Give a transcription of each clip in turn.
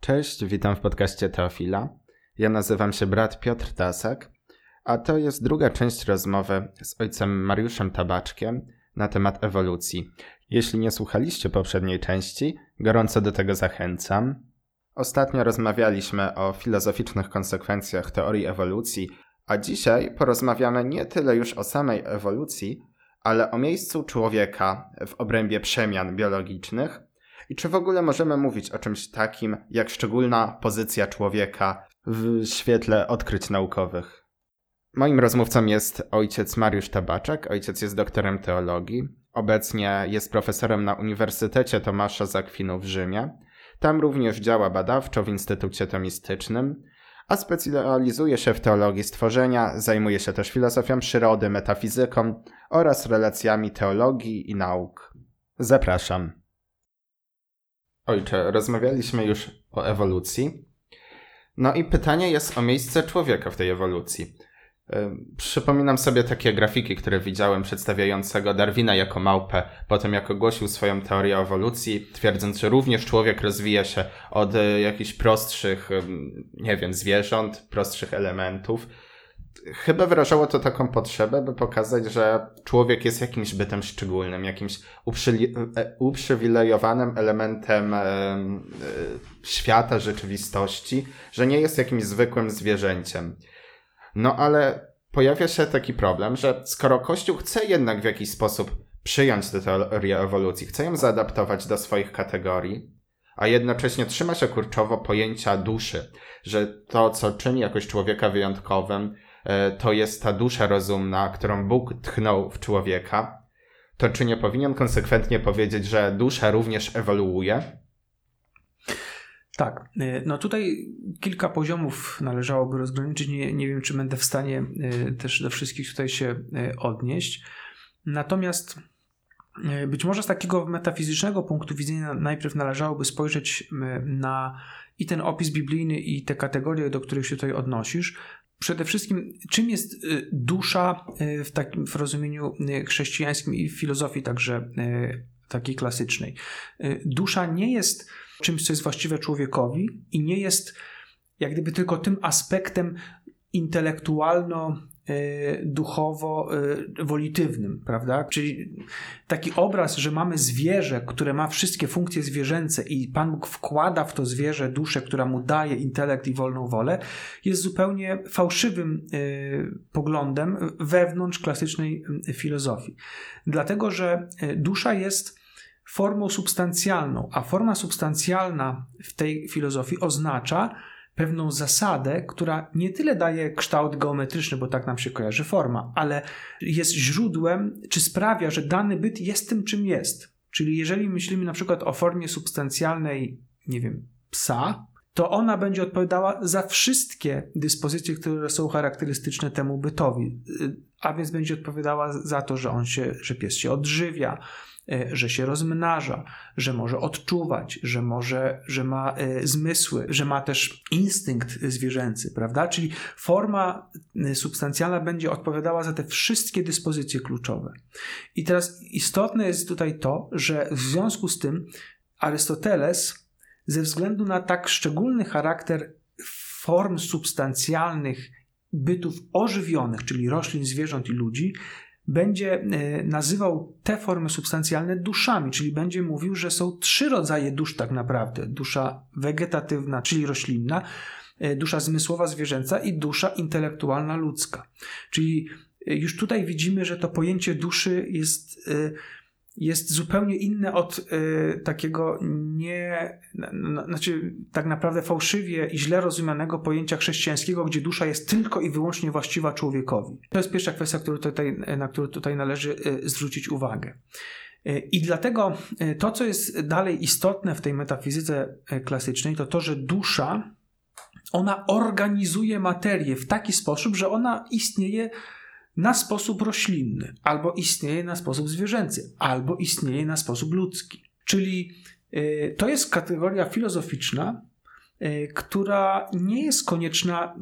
Cześć, witam w podcaście Teofila. Ja nazywam się brat Piotr Tasak, a to jest druga część rozmowy z ojcem Mariuszem Tabaczkiem na temat ewolucji. Jeśli nie słuchaliście poprzedniej części, gorąco do tego zachęcam. Ostatnio rozmawialiśmy o filozoficznych konsekwencjach teorii ewolucji, a dzisiaj porozmawiamy nie tyle już o samej ewolucji, ale o miejscu człowieka w obrębie przemian biologicznych i czy w ogóle możemy mówić o czymś takim jak szczególna pozycja człowieka w świetle odkryć naukowych. Moim rozmówcą jest ojciec Mariusz Tabaczek. Ojciec jest doktorem teologii. Obecnie jest profesorem na Uniwersytecie Tomasza Zakwinu w Rzymie. Tam również działa badawczo w Instytucie Tomistycznym, a specjalizuje się w teologii stworzenia, zajmuje się też filozofią przyrody, metafizyką oraz relacjami teologii i nauk. Zapraszam. Ojcze, rozmawialiśmy już o ewolucji. No i pytanie jest o miejsce człowieka w tej ewolucji. Przypominam sobie takie grafiki, które widziałem przedstawiającego Darwina jako małpę, potem jak ogłosił swoją teorię ewolucji, twierdząc, że również człowiek rozwija się od e, jakichś prostszych, nie wiem, zwierząt, prostszych elementów. Chyba wyrażało to taką potrzebę, by pokazać, że człowiek jest jakimś bytem szczególnym, jakimś e, uprzywilejowanym elementem e, świata, rzeczywistości, że nie jest jakimś zwykłym zwierzęciem. No ale pojawia się taki problem, że skoro Kościół chce jednak w jakiś sposób przyjąć tę teorię ewolucji, chce ją zaadaptować do swoich kategorii, a jednocześnie trzyma się kurczowo pojęcia duszy, że to, co czyni jakoś człowieka wyjątkowym, to jest ta dusza rozumna, którą Bóg tchnął w człowieka, to czy nie powinien konsekwentnie powiedzieć, że dusza również ewoluuje? Tak, y, no tutaj kilka poziomów należałoby rozgraniczyć. Nie, nie wiem, czy będę w stanie y, też do wszystkich tutaj się odnieść. Natomiast być może z takiego metafizycznego punktu widzenia najpierw należałoby spojrzeć na i ten opis biblijny, i te kategorie, do których się tutaj odnosisz. Przede wszystkim, czym jest dusza w takim w rozumieniu chrześcijańskim i filozofii także takiej klasycznej. Dusza nie jest czymś, co jest właściwe człowiekowi i nie jest jak gdyby tylko tym aspektem intelektualno e, duchowo e, prawda? Czyli taki obraz, że mamy zwierzę, które ma wszystkie funkcje zwierzęce i Pan Bóg wkłada w to zwierzę duszę, która mu daje intelekt i wolną wolę, jest zupełnie fałszywym e, poglądem wewnątrz klasycznej filozofii. Dlatego, że dusza jest formą substancjalną, a forma substancjalna w tej filozofii oznacza pewną zasadę, która nie tyle daje kształt geometryczny, bo tak nam się kojarzy forma, ale jest źródłem, czy sprawia, że dany byt jest tym, czym jest. Czyli jeżeli myślimy na przykład o formie substancjalnej, nie wiem, psa, to ona będzie odpowiadała za wszystkie dyspozycje, które są charakterystyczne temu bytowi. A więc będzie odpowiadała za to, że on się, że pies się odżywia, że się rozmnaża, że może odczuwać, że, może, że ma e, zmysły, że ma też instynkt zwierzęcy, prawda? Czyli forma e, substancjalna będzie odpowiadała za te wszystkie dyspozycje kluczowe. I teraz istotne jest tutaj to, że w związku z tym Arystoteles, ze względu na tak szczególny charakter form substancjalnych bytów ożywionych, czyli roślin, zwierząt i ludzi, będzie e, nazywał te formy substancjalne duszami, czyli będzie mówił, że są trzy rodzaje dusz tak naprawdę: dusza wegetatywna, czyli roślinna, e, dusza zmysłowa zwierzęca i dusza intelektualna ludzka. Czyli e, już tutaj widzimy, że to pojęcie duszy jest jest zupełnie inne od y, takiego nie, znaczy tak naprawdę fałszywie i źle rozumianego pojęcia chrześcijańskiego, gdzie dusza jest tylko i wyłącznie właściwa człowiekowi. To jest pierwsza kwestia, tutaj, na którą tutaj należy y, zwrócić uwagę. Y, I dlatego y, to, co jest dalej istotne w tej metafizyce y, klasycznej, to to, że dusza ona organizuje materię w taki sposób, że ona istnieje na sposób roślinny, albo istnieje na sposób zwierzęcy, albo istnieje na sposób ludzki. Czyli y, to jest kategoria filozoficzna, y, która nie jest konieczna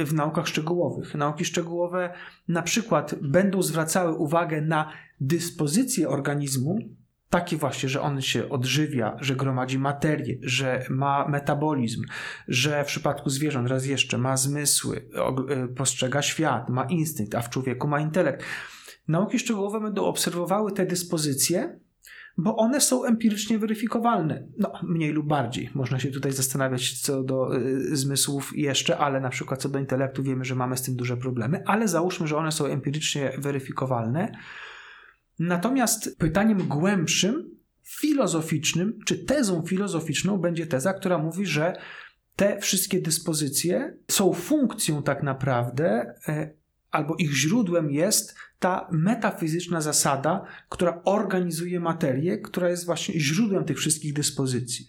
y, w naukach szczegółowych. Nauki szczegółowe na przykład będą zwracały uwagę na dyspozycję organizmu, takie właśnie, że on się odżywia, że gromadzi materię, że ma metabolizm, że w przypadku zwierząt raz jeszcze ma zmysły, y, postrzega świat, ma instynkt, a w człowieku ma intelekt. Nauki szczegółowe będą obserwowały te dyspozycje, bo one są empirycznie weryfikowalne. No, mniej lub bardziej. Można się tutaj zastanawiać co do y, zmysłów jeszcze, ale na przykład co do intelektu wiemy, że mamy z tym duże problemy, ale załóżmy, że one są empirycznie weryfikowalne. Natomiast pytaniem głębszym, filozoficznym, czy tezą filozoficzną będzie teza, która mówi, że te wszystkie dyspozycje są funkcją tak naprawdę, e, albo ich źródłem jest ta metafizyczna zasada, która organizuje materię, która jest właśnie źródłem tych wszystkich dyspozycji.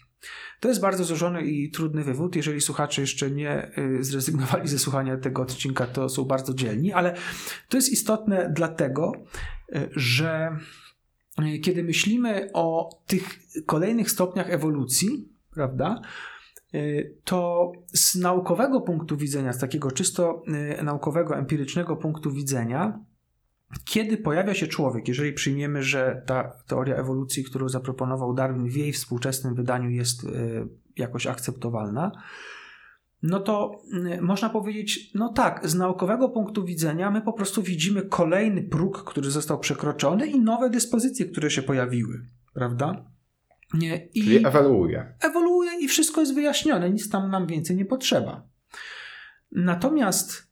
To jest bardzo złożony i trudny wywód. Jeżeli słuchacze jeszcze nie y, zrezygnowali ze słuchania tego odcinka, to są bardzo dzielni, ale to jest istotne dlatego, że y, kiedy myślimy o tych kolejnych stopniach ewolucji, prawda, to z naukowego punktu widzenia, z takiego czysto naukowego, empirycznego punktu widzenia, kiedy pojawia się człowiek, jeżeli przyjmiemy, że ta teoria ewolucji, którą zaproponował Darwin w jej współczesnym wydaniu jest e, jakoś akceptowalna, no to e, można powiedzieć, no tak, z naukowego punktu widzenia my po prostu widzimy kolejny próg, który został przekroczony i nowe dyspozycje, które się pojawiły, prawda? Nie, i Czyli ewoluuje. Ewoluuje i wszystko jest wyjaśnione, nic tam nam więcej nie potrzeba. Natomiast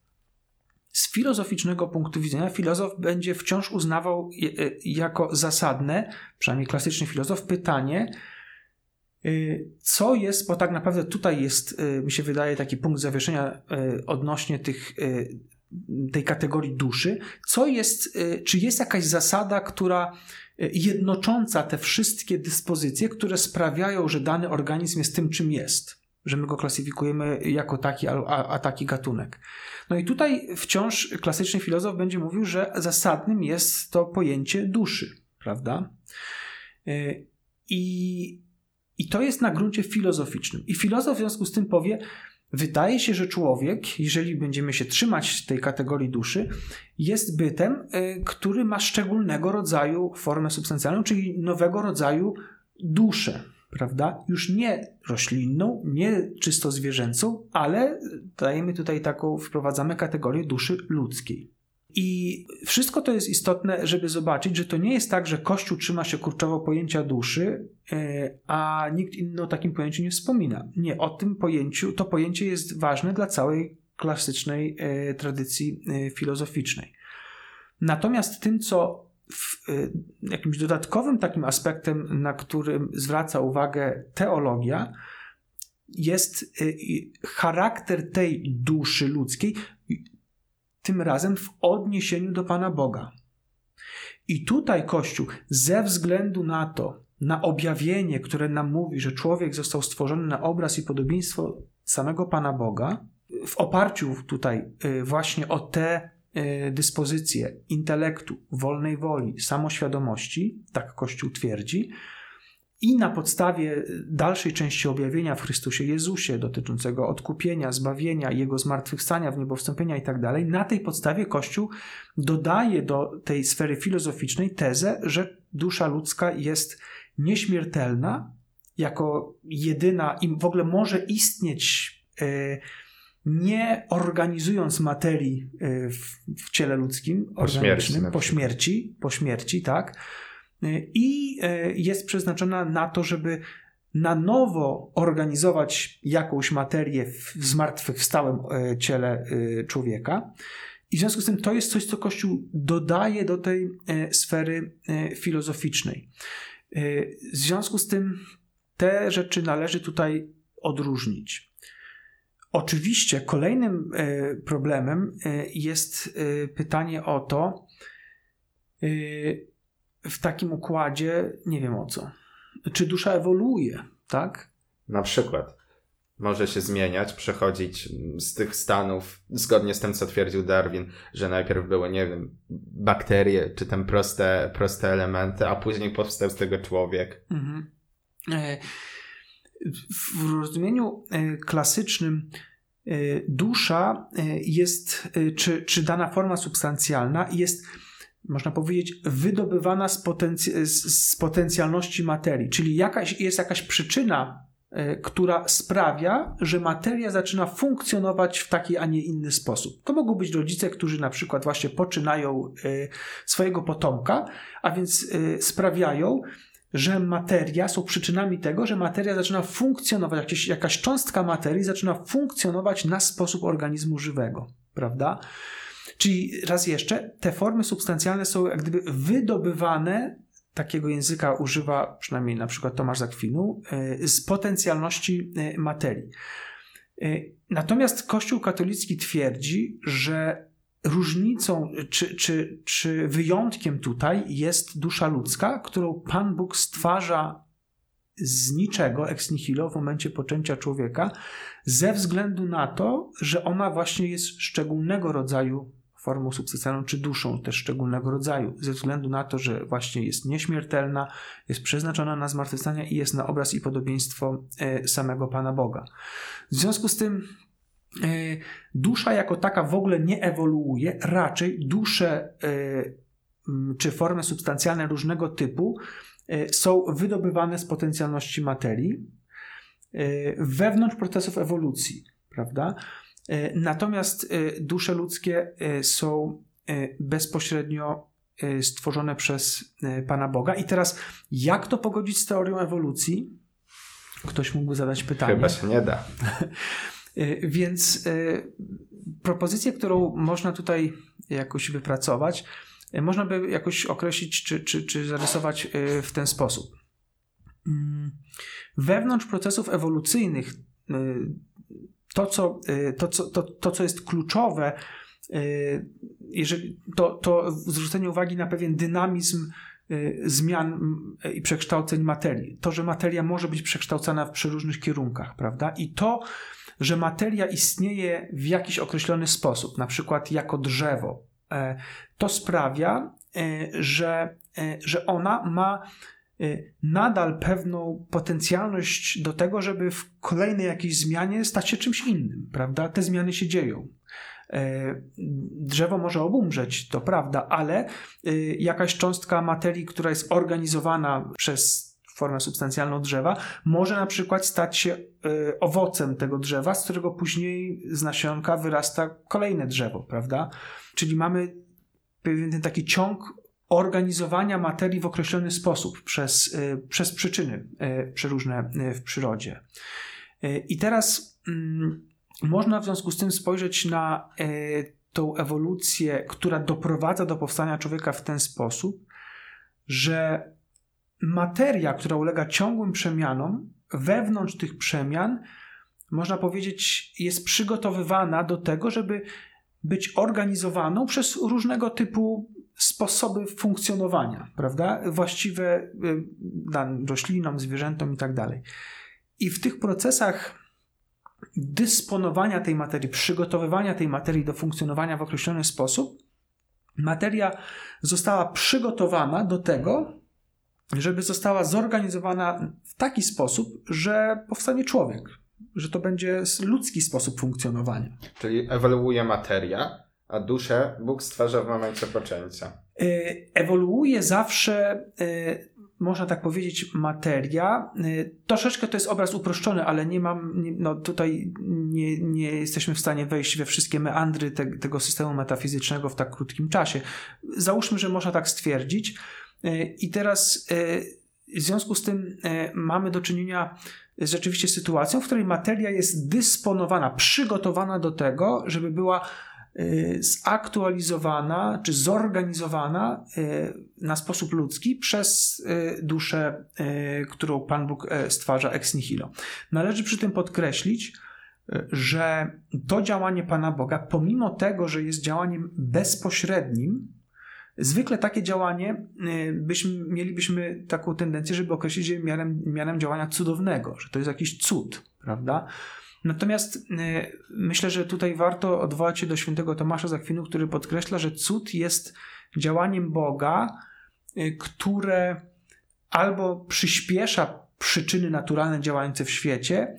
z filozoficznego punktu widzenia filozof będzie wciąż uznawał e, jako zasadne, przynajmniej klasyczny filozof, pytanie, co jest, bo tak naprawdę tutaj jest, e, mi się wydaje, taki punkt zawieszenia odnośnie tych, tej kategorii duszy, co jest, czy jest jakaś zasada, która jednocząca te wszystkie dyspozycje, które sprawiają, że dany organizm jest tym, czym jest że my go klasyfikujemy jako taki, a, a, taki gatunek. No i tutaj wciąż klasyczny filozof będzie mówił, że zasadnym jest to pojęcie duszy, prawda? I, I to jest na gruncie filozoficznym. I filozof w związku z tym powie, Wydaje się, że człowiek, jeżeli będziemy się trzymać tej kategorii duszy, jest bytem, e, który ma szczególnego rodzaju formę substancjalną, czyli nowego rodzaju duszę prawda? Już nie roślinną, nie czysto zwierzęcą, ale dajemy tutaj taką, wprowadzamy kategorię duszy ludzkiej. I wszystko to jest istotne, żeby zobaczyć, że to nie jest tak, że Kościół trzyma się kurczowo pojęcia duszy, e, a nikt inny o takim pojęciu nie wspomina. Nie, o tym pojęciu, to pojęcie jest ważne dla całej klasycznej e, tradycji e, filozoficznej. Natomiast tym, co jakimś dodatkowym takim aspektem, na którym zwraca uwagę teologia, jest charakter tej duszy ludzkiej, tym razem w odniesieniu do Pana Boga. I tutaj Kościół, ze względu na to, na objawienie, które nam mówi, że człowiek został stworzony na obraz i podobieństwo samego Pana Boga, w oparciu tutaj y, właśnie o te E, dyspozycje intelektu, wolnej woli, samoświadomości, tak Kościół twierdzi, i na podstawie dalszej części objawienia w Chrystusie Jezusie dotyczącego odkupienia, zbawienia, Jego zmartwychwstania, w niebo wstąpienia i tak dalej, na tej podstawie Kościół dodaje do tej sfery filozoficznej tezę, że dusza ludzka jest nieśmiertelna, jako jedyna i w ogóle może istnieć yy, nie organizując materii y, w, w ciele ludzkim, po organicznym, śmierci, po śmierci, po śmierci, tak. Y, I y, jest przeznaczona na to, żeby na nowo organizować jakąś materię w zmartwychwstałym ciele człowieka. I w związku z tym to jest coś, co Kościół dodaje do tej sfery filozoficznej. W związku z tym te rzeczy należy tutaj odróżnić. Oczywiście kolejnym e, problemem e, jest e, pytanie o to, w takim układzie, nie wiem o co, czy dusza ewoluuje, tak? Na przykład. Może się zmieniać, przechodzić z tych stanów, zgodnie z tym, co twierdził Darwin, że najpierw były, nie wiem, bakterie, czy tam proste, proste elementy, a później powstał z tego człowiek. Mhm. W rozumieniu e, klasycznym e, dusza e, jest, czy, czy dana forma substancjalna jest można powiedzieć, wydobywana z, potenc- z potencjalności materii, czyli jakaś, jest jakaś przyczyna, y, która sprawia, że materia zaczyna funkcjonować w taki, a nie inny sposób. To mogą być rodzice, którzy na przykład właśnie poczynają y, swojego potomka, a więc sprawiają, że materia są przyczynami tego, że materia zaczyna funkcjonować, jakieś, jakaś cząstka materii zaczyna funkcjonować na sposób organizmu żywego, prawda? Czyli raz jeszcze, te formy substancjalne są jak gdyby wydobywane, takiego języka używa przynajmniej na przykład Tomasz Zakwinu, e, z potencjalności e, materii. E, natomiast Kościół katolicki twierdzi, że różnicą czy, czy, czy wyjątkiem tutaj jest dusza ludzka, którą Pan Bóg stwarza z niczego, ex nihilo, w momencie poczęcia człowieka, ze względu na to, że ona właśnie jest szczególnego rodzaju formą substancjalną, czy duszą też szczególnego rodzaju, ze względu na to, że właśnie jest nieśmiertelna, jest przeznaczona na zmartwychwstanie i jest na obraz i podobieństwo e, samego Pana Boga. W związku z tym e, dusza jako taka w ogóle nie ewoluuje, raczej dusze e, czy formy substancjalne różnego typu są wydobywane z potencjalności materii wewnątrz procesów ewolucji, prawda? E, natomiast e, dusze ludzkie e, są bezpośrednio stworzone przez Pana Boga. I teraz, jak to pogodzić z teorią ewolucji? Ktoś mógłby zadać pytanie. Chyba się nie da. Więc propozycję, którą można tutaj jakoś wypracować, można by jakoś określić czy, czy, czy zarysować w ten sposób. Mm, wewnątrz procesów ewolucyjnych to, co, y, to, co, to, to, co jest kluczowe, y, jeżeli, to, to zwrócenie uwagi na pewien dynamizm y, zmian i przekształceń materii. To, że materia może być przekształcana w przeróżnych kierunkach, prawda? I to, że materia istnieje w jakiś określony sposób, na przykład jako drzewo, e, to sprawia, e, że, e, że ona ma nadal pewną potencjalność do tego, żeby w kolejnej jakiejś zmianie stać się czymś innym, prawda? Te zmiany się dzieją. E, drzewo może obumrzeć, to prawda, ale y, jakaś cząstka materii, która jest organizowana przez formę substancjalną drzewa, może na przykład stać się y, owocem tego drzewa, z którego później z nasionka wyrasta kolejne drzewo, prawda? Czyli mamy pewien taki ciąg organizowania materii w określony sposób przez, y, przez przyczyny y, przeróżne y, w przyrodzie. I teraz mm, można w związku z tym spojrzeć na tą ewolucję, która doprowadza do powstania człowieka w ten sposób, że materia, która ulega ciągłym przemianom, wewnątrz tych przemian, można powiedzieć, jest przygotowywana do tego, żeby być organizowaną przez różnego typu sposoby funkcjonowania, prawda? Właściwe y, roślinom, zwierzętom i tak dalej. I w tych procesach dysponowania tej materii, przygotowywania tej materii do funkcjonowania w określony sposób, materia została przygotowana do tego, żeby została zorganizowana w taki sposób, że powstanie człowiek, że to będzie ludzki sposób funkcjonowania. Czyli ewoluuje materia, a duszę Bóg stwarza w momencie poczęcia. E, ewoluuje zawsze, e, można tak powiedzieć, materia. E, troszeczkę to jest obraz uproszczony, ale nie mam, no tutaj nie, nie jesteśmy w stanie wejść we wszystkie meandry te, tego systemu metafizycznego w tak krótkim czasie. Załóżmy, że można tak stwierdzić. I teraz w związku z tym mamy do czynienia z rzeczywiście sytuacją, w której materia jest dysponowana, przygotowana do tego, żeby była Y, zaktualizowana czy zorganizowana y, na sposób ludzki przez y, duszę, którą Pan Bóg stwarza ex nihilo. Należy przy tym podkreślić, że to działanie Pana Boga, pomimo tego, że jest działaniem bezpośrednim, zwykle takie działanie byśmy, mielibyśmy taką tendencję, żeby określić je miarem, miarem działania cudownego, że to jest jakiś cud, prawda? Natomiast y, myślę, że tutaj warto odwołać się do świętego Tomasza Zakwinu, który podkreśla, że cud jest działaniem Boga, y, które albo przyspiesza przyczyny naturalne działające w świecie,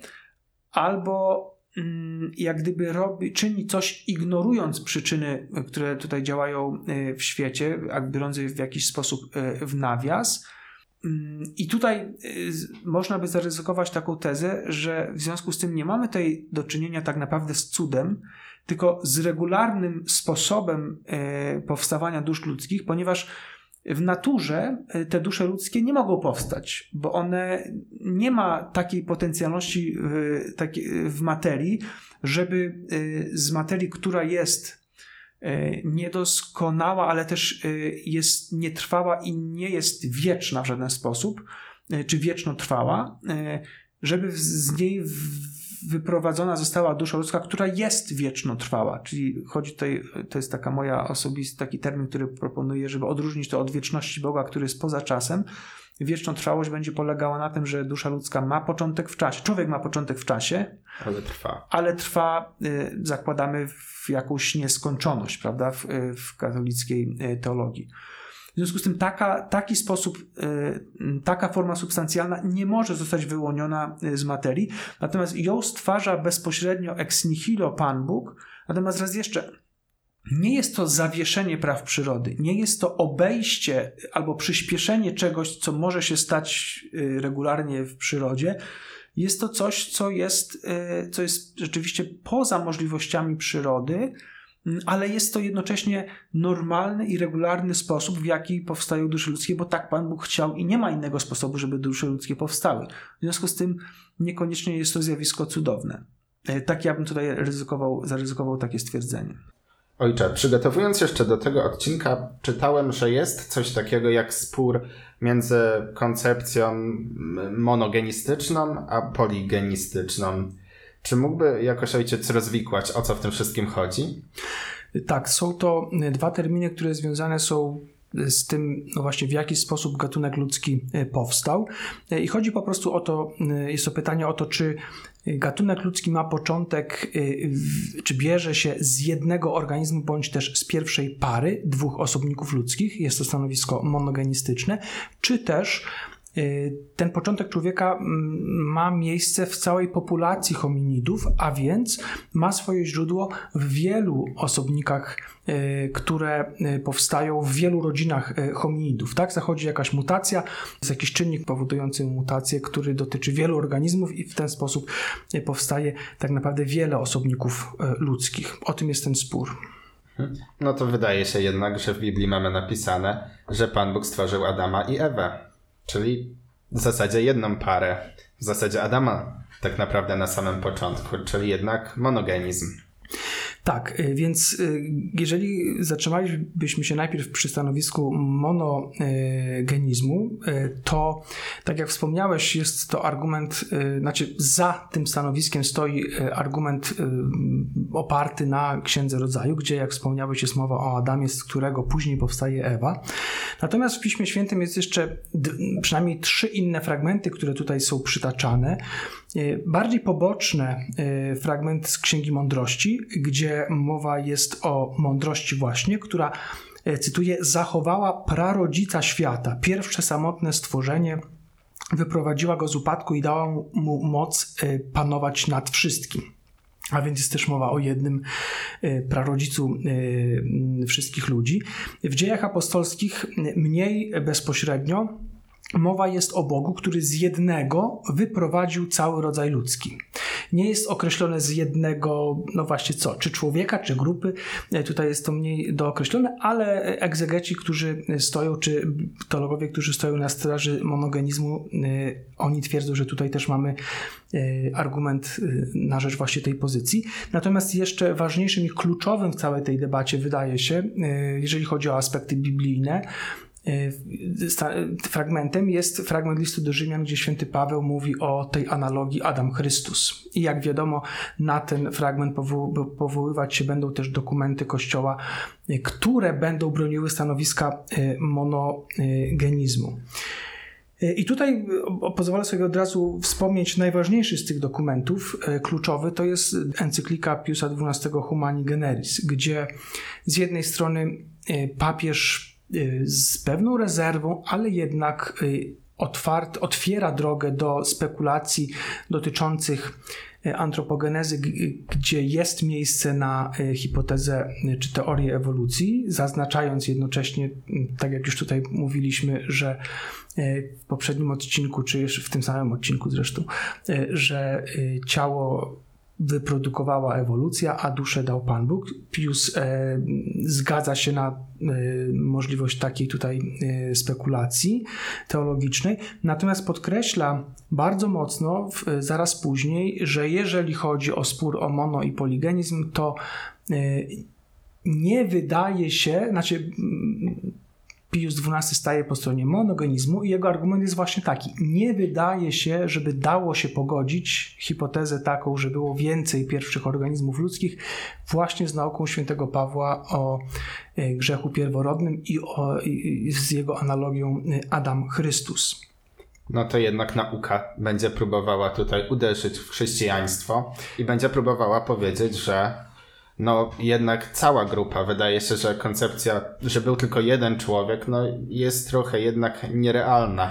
albo mm, jak gdyby robi, czyni coś ignorując przyczyny, które tutaj działają w świecie, biorąc je w jakiś sposób w nawias. Mm, I tutaj można by zaryzykować taką tezę, że w związku z tym nie mamy tutaj do czynienia tak naprawdę z cudem, tylko z regularnym sposobem powstawania dusz ludzkich, ponieważ w naturze e, te dusze ludzkie nie mogą powstać, bo one nie ma takiej potencjalności w, materii, żeby e, z materii, która jest e, niedoskonała, ale też jest nietrwała i nie jest wieczna w żaden sposób, czy wieczno trwała, żeby z niej wyprowadzona została dusza ludzka, która jest wiecznotrwała. Czyli chodzi tutaj, to jest taka moja osobisty taki termin, który proponuję, żeby odróżnić to od wieczności Boga, który jest poza czasem. Wiecznotrwałość będzie polegała na tym, że dusza ludzka ma początek w czasie. Człowiek ma początek w czasie, ale trwa. Ale trwa, y, zakładamy, w jakąś nieskończoność, prawda, w, y, w katolickiej y, teologii. W związku z tym taka, taki sposób, taka forma substancjalna nie może zostać wyłoniona z materii, natomiast ją stwarza bezpośrednio ex nihilo Pan Bóg. Natomiast raz jeszcze, nie jest to zawieszenie praw przyrody, nie jest to obejście albo przyspieszenie czegoś, co może się stać y, regularnie w przyrodzie. Jest to coś, co jest, co jest rzeczywiście poza możliwościami przyrody, Mm, ale jest to jednocześnie normalny i regularny sposób, w jaki powstają dusze ludzkie, bo tak Pan Bóg chciał i nie ma innego sposobu, żeby dusze ludzkie powstały. W związku z tym niekoniecznie jest to zjawisko cudowne. E, tak ja bym tutaj ryzykował, zaryzykował takie stwierdzenie. Ojcze, przygotowując jeszcze do tego odcinka, czytałem, że jest coś takiego jak spór między koncepcją monogenistyczną a poligenistyczną. Czy mógłby jakoś ojciec rozwikłać, o co w tym wszystkim chodzi? Tak, są to dwa terminy, które związane są z tym, no właśnie, w jaki sposób gatunek ludzki powstał. I chodzi po prostu o to, jest to pytanie o to, czy gatunek ludzki ma początek, czy bierze się z jednego organizmu, bądź też z pierwszej pary dwóch osobników ludzkich, jest to stanowisko monogenistyczne, czy też Y, ten początek człowieka mm, ma miejsce w całej populacji hominidów, a więc ma swoje źródło w wielu osobnikach, y, które y, powstają w wielu rodzinach hominidów. Tak, zachodzi jakaś mutacja, jest jakiś czynnik powodujący mutację, który dotyczy wielu organizmów i w ten sposób powstaje tak naprawdę wiele osobników ludzkich. O tym jest ten spór. Mhm. No to wydaje się jednak, że w Biblii mamy napisane, że Pan Bóg stworzył Adama i Ewę. Czyli w zasadzie jedną parę. W zasadzie Adama tak naprawdę na samym początku, czyli jednak monogenizm. Tak, y, więc y, jeżeli zatrzymalibyśmy się najpierw przy stanowisku monogenizmu, y, to tak jak wspomniałeś, jest to argument, znaczy za tym stanowiskiem stoi argument oparty na Księdze Rodzaju, gdzie jak wspomniałeś jest mowa o Adamie, z którego później powstaje Ewa. Natomiast w Piśmie Świętym jest jeszcze przynajmniej trzy inne fragmenty, które tutaj są przytaczane. E, bardziej poboczne e, fragment z Księgi Mądrości, gdzie mowa jest o mądrości właśnie, która, e, cytuję, zachowała prarodzica świata, pierwsze samotne stworzenie, wyprowadziła go z upadku i dała mu moc panować nad wszystkim. A więc jest też mowa o jednym prarodzicu wszystkich ludzi. W dziejach apostolskich mniej bezpośrednio Mowa jest o Bogu, który z jednego wyprowadził cały rodzaj ludzki. Nie jest określone z jednego, no właśnie co, czy człowieka, czy grupy. E, tutaj jest to mniej dookreślone, ale egzegeci, którzy stoją, czy teologowie, którzy stoją na straży monogenizmu, e, oni twierdzą, że tutaj też mamy e, argument na rzecz właśnie tej pozycji. Natomiast jeszcze ważniejszym i kluczowym w całej tej debacie wydaje się, jeżeli chodzi o aspekty biblijne, fragmentem jest fragment listu do Rzymian, gdzie święty Paweł mówi o tej analogii Adam Chrystus. I jak wiadomo, na ten fragment powoływać się będą też dokumenty Kościoła, e, które będą broniły stanowiska e, monogenizmu. I tutaj pozwolę sobie od razu wspomnieć najważniejszy z tych dokumentów, kluczowy, to jest encyklika Piusa XII Humani Generis, gdzie z jednej strony papież Y, z pewną rezerwą, ale jednak y, otwart, otwiera drogę do spekulacji dotyczących e, antropogenezy, gdzie jest miejsce na hipotezę czy teorię ewolucji, zaznaczając jednocześnie, tak jak już tutaj mówiliśmy, że w poprzednim odcinku, czy jeszcze w tym samym odcinku zresztą, że ciało wyprodukowała ewolucja, a duszę dał Pan Bóg. Pius e, zgadza się na e, możliwość takiej tutaj e, spekulacji teologicznej, natomiast podkreśla bardzo mocno w, zaraz później, że jeżeli chodzi o spór o mono i poligenizm, to e, nie wydaje się, znaczy Pius XII staje po stronie monogenizmu i jego argument jest właśnie taki. Nie wydaje się, żeby dało się pogodzić hipotezę taką, że było więcej pierwszych organizmów ludzkich właśnie z nauką świętego Pawła o e, grzechu pierworodnym i, o, i z jego analogią e, Adam Chrystus. No to jednak nauka będzie próbowała tutaj uderzyć w chrześcijaństwo i będzie próbowała powiedzieć, że no jednak cała grupa, wydaje się, że koncepcja, że był tylko jeden człowiek, no jest trochę jednak nierealna.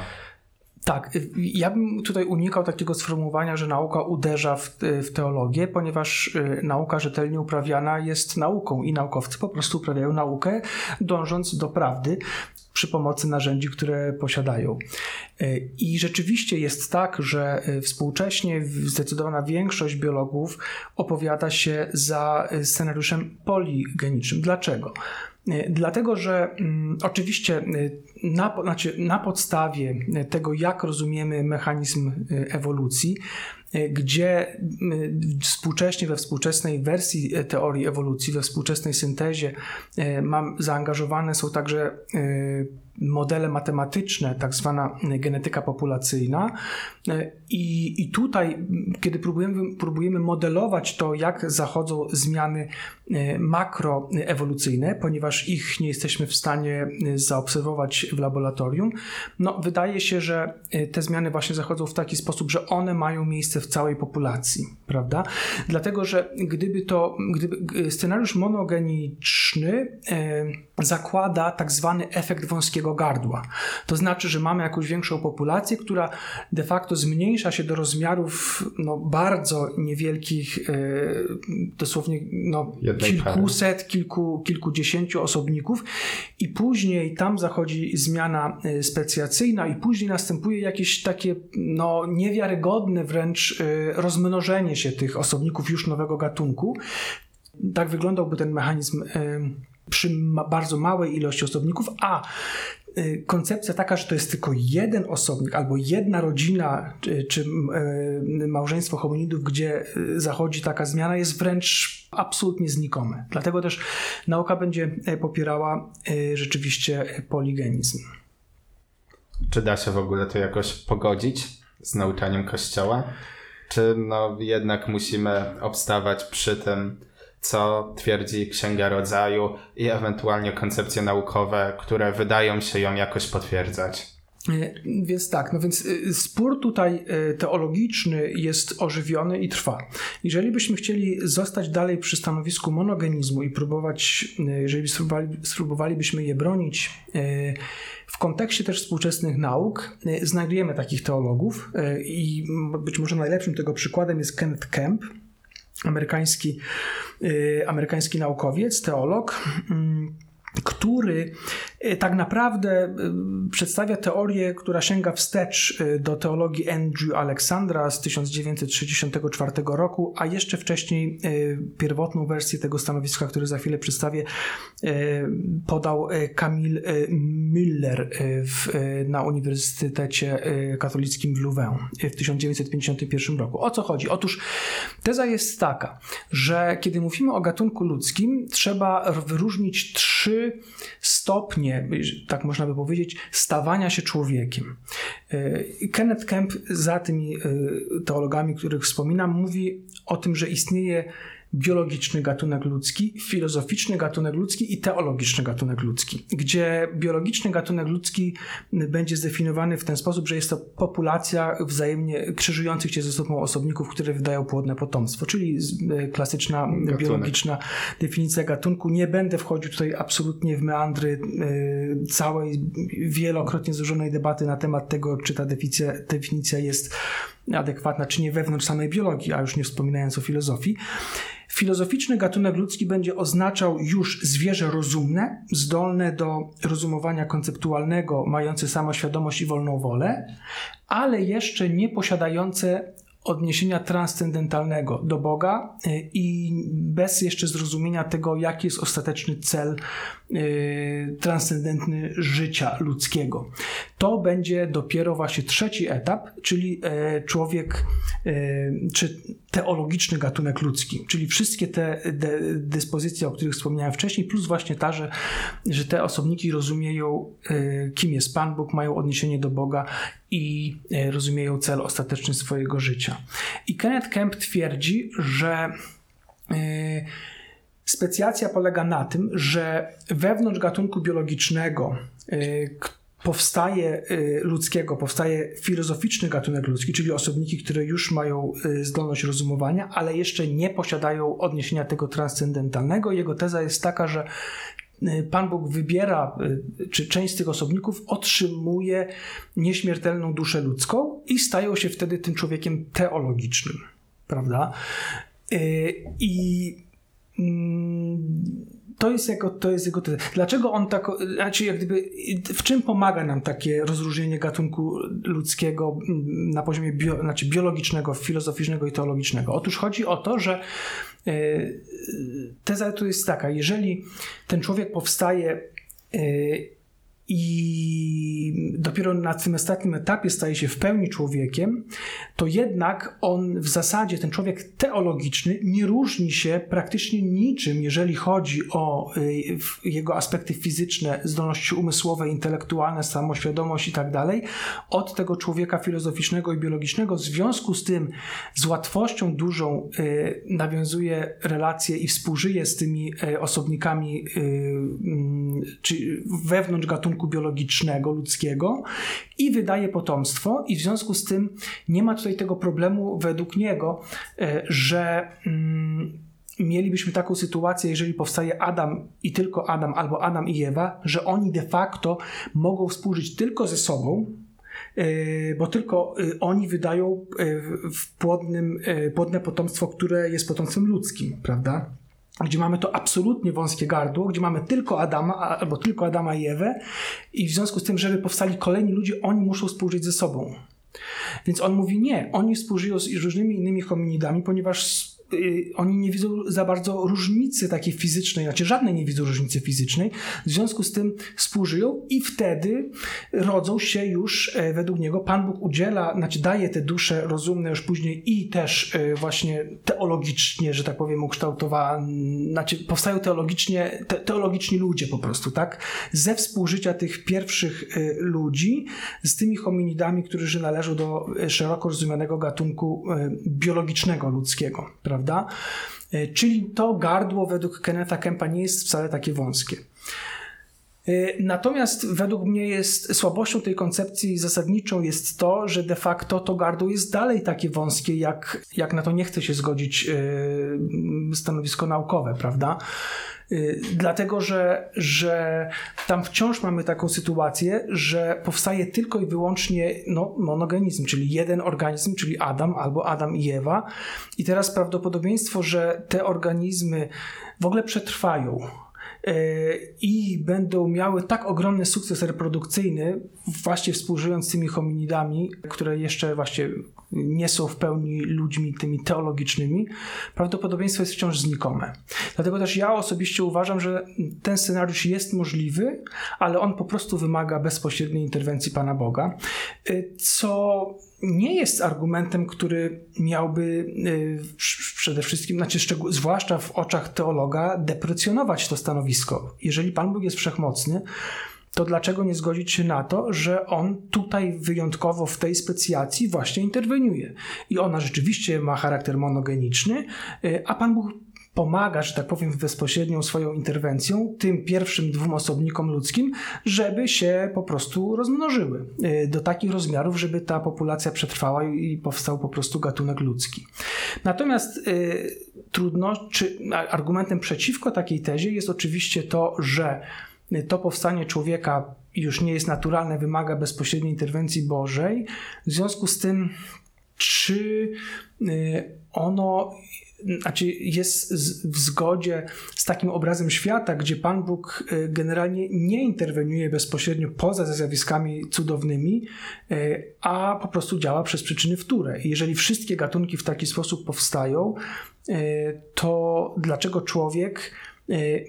Tak, ja bym tutaj unikał takiego sformułowania, że nauka uderza w, w, teologię, ponieważ y, nauka rzetelnie uprawiana jest nauką i naukowcy po prostu uprawiają naukę, dążąc do prawdy przy pomocy narzędzi, które posiadają. E, I rzeczywiście jest tak, że e, współcześnie zdecydowana większość biologów opowiada się za e, scenariuszem poligenicznym. Dlaczego? Dlatego, że mm, oczywiście na, znaczy na podstawie tego, jak rozumiemy mechanizm ewolucji, gdzie współcześnie we współczesnej wersji teorii ewolucji, we współczesnej syntezie mam zaangażowane są także modele matematyczne, tak zwana genetyka populacyjna. I, I tutaj, kiedy próbujemy, próbujemy modelować to, jak zachodzą zmiany e, makroewolucyjne, ponieważ ich nie jesteśmy w stanie zaobserwować w laboratorium, no, wydaje się, że te zmiany właśnie zachodzą w taki sposób, że one mają miejsce w całej populacji, prawda? Dlatego, że gdyby to, gdyby scenariusz monogeniczny zakłada tak zwany efekt wąskiego gardła. To znaczy, że mamy jakąś większą populację, która de facto zmniejsza się do rozmiarów no, bardzo niewielkich, e, dosłownie no, kilkuset, kilku, kilkudziesięciu osobników i później tam zachodzi zmiana e, specjacyjna i później następuje jakieś takie no, niewiarygodne wręcz e, rozmnożenie się tych osobników już nowego gatunku. Tak wyglądałby ten mechanizm przy ma bardzo małej ilości osobników, a y, koncepcja taka, że to jest tylko jeden osobnik albo jedna rodzina czy, czy y, małżeństwo hominidów, gdzie y, zachodzi taka zmiana, jest wręcz absolutnie znikome. Dlatego też nauka będzie popierała rzeczywiście poligenizm. Czy da się w ogóle to jakoś pogodzić z nauczaniem Kościoła? Czy no jednak musimy obstawać przy tym, co twierdzi Księga Rodzaju i ewentualnie koncepcje naukowe, które wydają się ją jakoś potwierdzać. E, więc tak, no więc e, spór tutaj e, teologiczny jest ożywiony i trwa. Jeżeli byśmy chcieli zostać dalej przy stanowisku monogenizmu i próbować, jeżeli spróbowali, spróbowalibyśmy je bronić w kontekście też współczesnych nauk, znajdujemy takich teologów i być może najlepszym tego przykładem jest Kenneth Kemp, amerykański, y, amerykański naukowiec, teolog. Mm, który y, tak naprawdę y, przedstawia teorię, która sięga wstecz y, do teologii Andrew Alexandra z 1964 roku, a jeszcze wcześniej pierwotną wersję tego stanowiska, który za chwilę przedstawię, podał Camille Müller w, na Uniwersytecie Katolickim w Louvain w 1951 roku. O co chodzi? Otóż teza jest taka, że kiedy mówimy o gatunku ludzkim, trzeba wyróżnić trzy stopnie, tak można by powiedzieć, stawania się człowiekiem. E, Kenneth Kemp za tymi e, teologami, których wspominam, mówi o tym, że istnieje biologiczny gatunek ludzki, filozoficzny gatunek ludzki i teologiczny gatunek ludzki, gdzie biologiczny gatunek ludzki będzie zdefiniowany w ten sposób, że jest to populacja wzajemnie krzyżujących się ze sobą osobników, które wydają płodne potomstwo, czyli e, klasyczna gatunek. biologiczna definicja gatunku. Nie będę wchodził tutaj absolutnie w meandry e, całej wielokrotnie złożonej debaty na temat tego, czy ta definicja, definicja jest adekwatna, czy nie wewnątrz samej biologii, a już nie wspominając o filozofii. Filozoficzny gatunek ludzki będzie oznaczał już zwierzę rozumne, zdolne do rozumowania konceptualnego, mające samoświadomość i wolną wolę, ale jeszcze nie posiadające odniesienia transcendentalnego do Boga y, i bez jeszcze zrozumienia tego, jaki jest ostateczny cel transcendentny życia ludzkiego. To będzie dopiero właśnie trzeci etap, czyli e, człowiek, e, czy teologiczny gatunek ludzki, czyli wszystkie te dyspozycje, o których wspomniałem wcześniej, plus właśnie ta, że, że te osobniki rozumieją, e, kim jest Pan Bóg, mają odniesienie do Boga i rozumieją cel ostateczny swojego życia. I Kenneth Kemp twierdzi, że specjacja polega na tym, że wewnątrz gatunku biologicznego, powstaje y, ludzkiego, powstaje filozoficzny gatunek ludzki, czyli osobniki, które już mają y, zdolność rozumowania, ale jeszcze nie posiadają odniesienia tego transcendentalnego. Jego teza jest taka, że y, Pan Bóg wybiera, czy część z tych osobników otrzymuje nieśmiertelną duszę ludzką i stają się wtedy tym człowiekiem teologicznym, prawda? I to jest jego, to jest jego Dlaczego on tak, znaczy jak gdyby, w czym pomaga nam takie rozróżnienie gatunku ludzkiego mm, na poziomie bio, znaczy biologicznego, filozoficznego i teologicznego? Otóż chodzi o to, że e, teza tu jest taka, jeżeli ten człowiek powstaje e, i dopiero na tym ostatnim etapie staje się w pełni człowiekiem, to jednak on w zasadzie, ten człowiek teologiczny, nie różni się praktycznie niczym, jeżeli chodzi o y, jego aspekty fizyczne, zdolności umysłowe, intelektualne, samoświadomość i tak dalej, od tego człowieka filozoficznego i biologicznego. W związku z tym z łatwością dużą y, nawiązuje relacje i współżyje z tymi y, osobnikami mm, czy wewnątrz gatunku gatunku biologicznego, ludzkiego i wydaje potomstwo, i w związku z tym nie ma tutaj tego problemu według niego, e, że. Mm, mielibyśmy taką sytuację, jeżeli powstaje Adam i tylko Adam, albo Adam i Ewa, że oni de facto mogą współżyć tylko ze sobą, e, bo tylko e, oni wydają w płodnym, płodne potomstwo, które jest potomstwem ludzkim, prawda? Gdzie mamy to absolutnie wąskie gardło, gdzie mamy tylko Adama, albo tylko Adama i Ewę i w związku z tym, żeby powstali kolejni ludzie, oni muszą współżyć ze sobą. Więc on mówi nie, oni współżyją z różnymi innymi hominidami, ponieważ oni nie widzą za bardzo różnicy takiej fizycznej, znaczy żadnej nie widzą różnicy fizycznej, w związku z tym współżyją i wtedy rodzą się już e, według niego, Pan Bóg udziela, znaczy daje te dusze rozumne już później i też e, właśnie teologicznie, że tak powiem, ukształtowane, znaczy powstają teologicznie, te, teologiczni ludzie po prostu, tak? Ze współżycia tych pierwszych e, ludzi z tymi hominidami, którzy należą do szeroko rozumianego gatunku biologicznego ludzkiego, prawda? Prawda? E, czyli to gardło według Kennetha Kempa nie jest wcale takie wąskie. E, natomiast według mnie jest słabością tej koncepcji zasadniczą jest to, że de facto to gardło jest dalej takie wąskie, jak, jak na to nie chce się zgodzić e, stanowisko naukowe, prawda? Y, dlatego, że, że tam wciąż mamy taką sytuację, że powstaje tylko i wyłącznie no, monogenizm, czyli jeden organizm, czyli Adam albo Adam i Ewa. I teraz prawdopodobieństwo, że te organizmy w ogóle przetrwają, i będą miały tak ogromny sukces reprodukcyjny, właśnie współżyjąc z tymi hominidami, które jeszcze właśnie nie są w pełni ludźmi tymi teologicznymi, prawdopodobieństwo jest wciąż znikome. Dlatego też ja osobiście uważam, że ten scenariusz jest możliwy, ale on po prostu wymaga bezpośredniej interwencji Pana Boga, y, co nie jest argumentem, który miałby y, przede wszystkim, znaczy zwłaszcza w oczach teologa, deprecjonować to stanowisko. Jeżeli Pan Bóg jest wszechmocny, to dlaczego nie zgodzić się na to, że on tutaj wyjątkowo w tej specjacji właśnie interweniuje? I ona rzeczywiście ma charakter monogeniczny, y, a Pan Bóg pomaga, że tak powiem, bezpośrednią swoją interwencją tym pierwszym dwóm osobnikom ludzkim, żeby się po prostu rozmnożyły y, do takich rozmiarów, żeby ta populacja przetrwała i powstał po prostu gatunek ludzki. Natomiast y, trudno, czy argumentem przeciwko takiej tezie jest oczywiście to, że to powstanie człowieka już nie jest naturalne, wymaga bezpośredniej interwencji Bożej. W związku z tym, czy ono znaczy jest w zgodzie z takim obrazem świata, gdzie Pan Bóg y, generalnie nie interweniuje bezpośrednio poza zjawiskami cudownymi, y, a po prostu działa przez przyczyny wtóre. I jeżeli wszystkie gatunki w taki sposób powstają, to dlaczego człowiek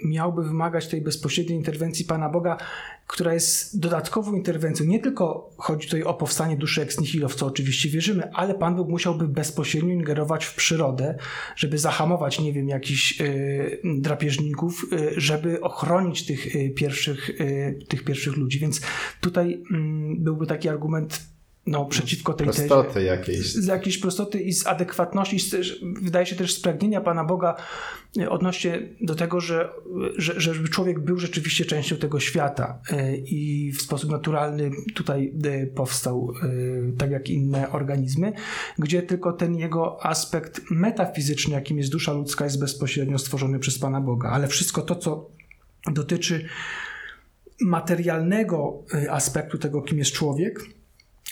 miałby wymagać tej bezpośredniej interwencji Pana Boga, która jest dodatkową interwencją. Nie tylko chodzi tutaj o powstanie duszy ex nihilo, w co oczywiście wierzymy, ale Pan Bóg musiałby bezpośrednio ingerować w przyrodę, żeby zahamować, nie wiem, jakichś y, drapieżników, y, żeby ochronić tych y, pierwszych, tych pierwszych ludzi. Więc tutaj mm, byłby taki argument no, przeciwko tej prostoty tezie. jakiejś. Z jakiejś prostoty i z adekwatności, z, wydaje się też z pragnienia Pana Boga e, odnośnie do tego, że, że, żeby człowiek był rzeczywiście częścią tego świata e, i w sposób naturalny tutaj e, powstał, tak jak inne organizmy, gdzie tylko ten jego aspekt metafizyczny, jakim jest dusza ludzka, jest bezpośrednio stworzony przez Pana Boga. Ale wszystko to, co dotyczy materialnego aspektu tego, kim jest człowiek,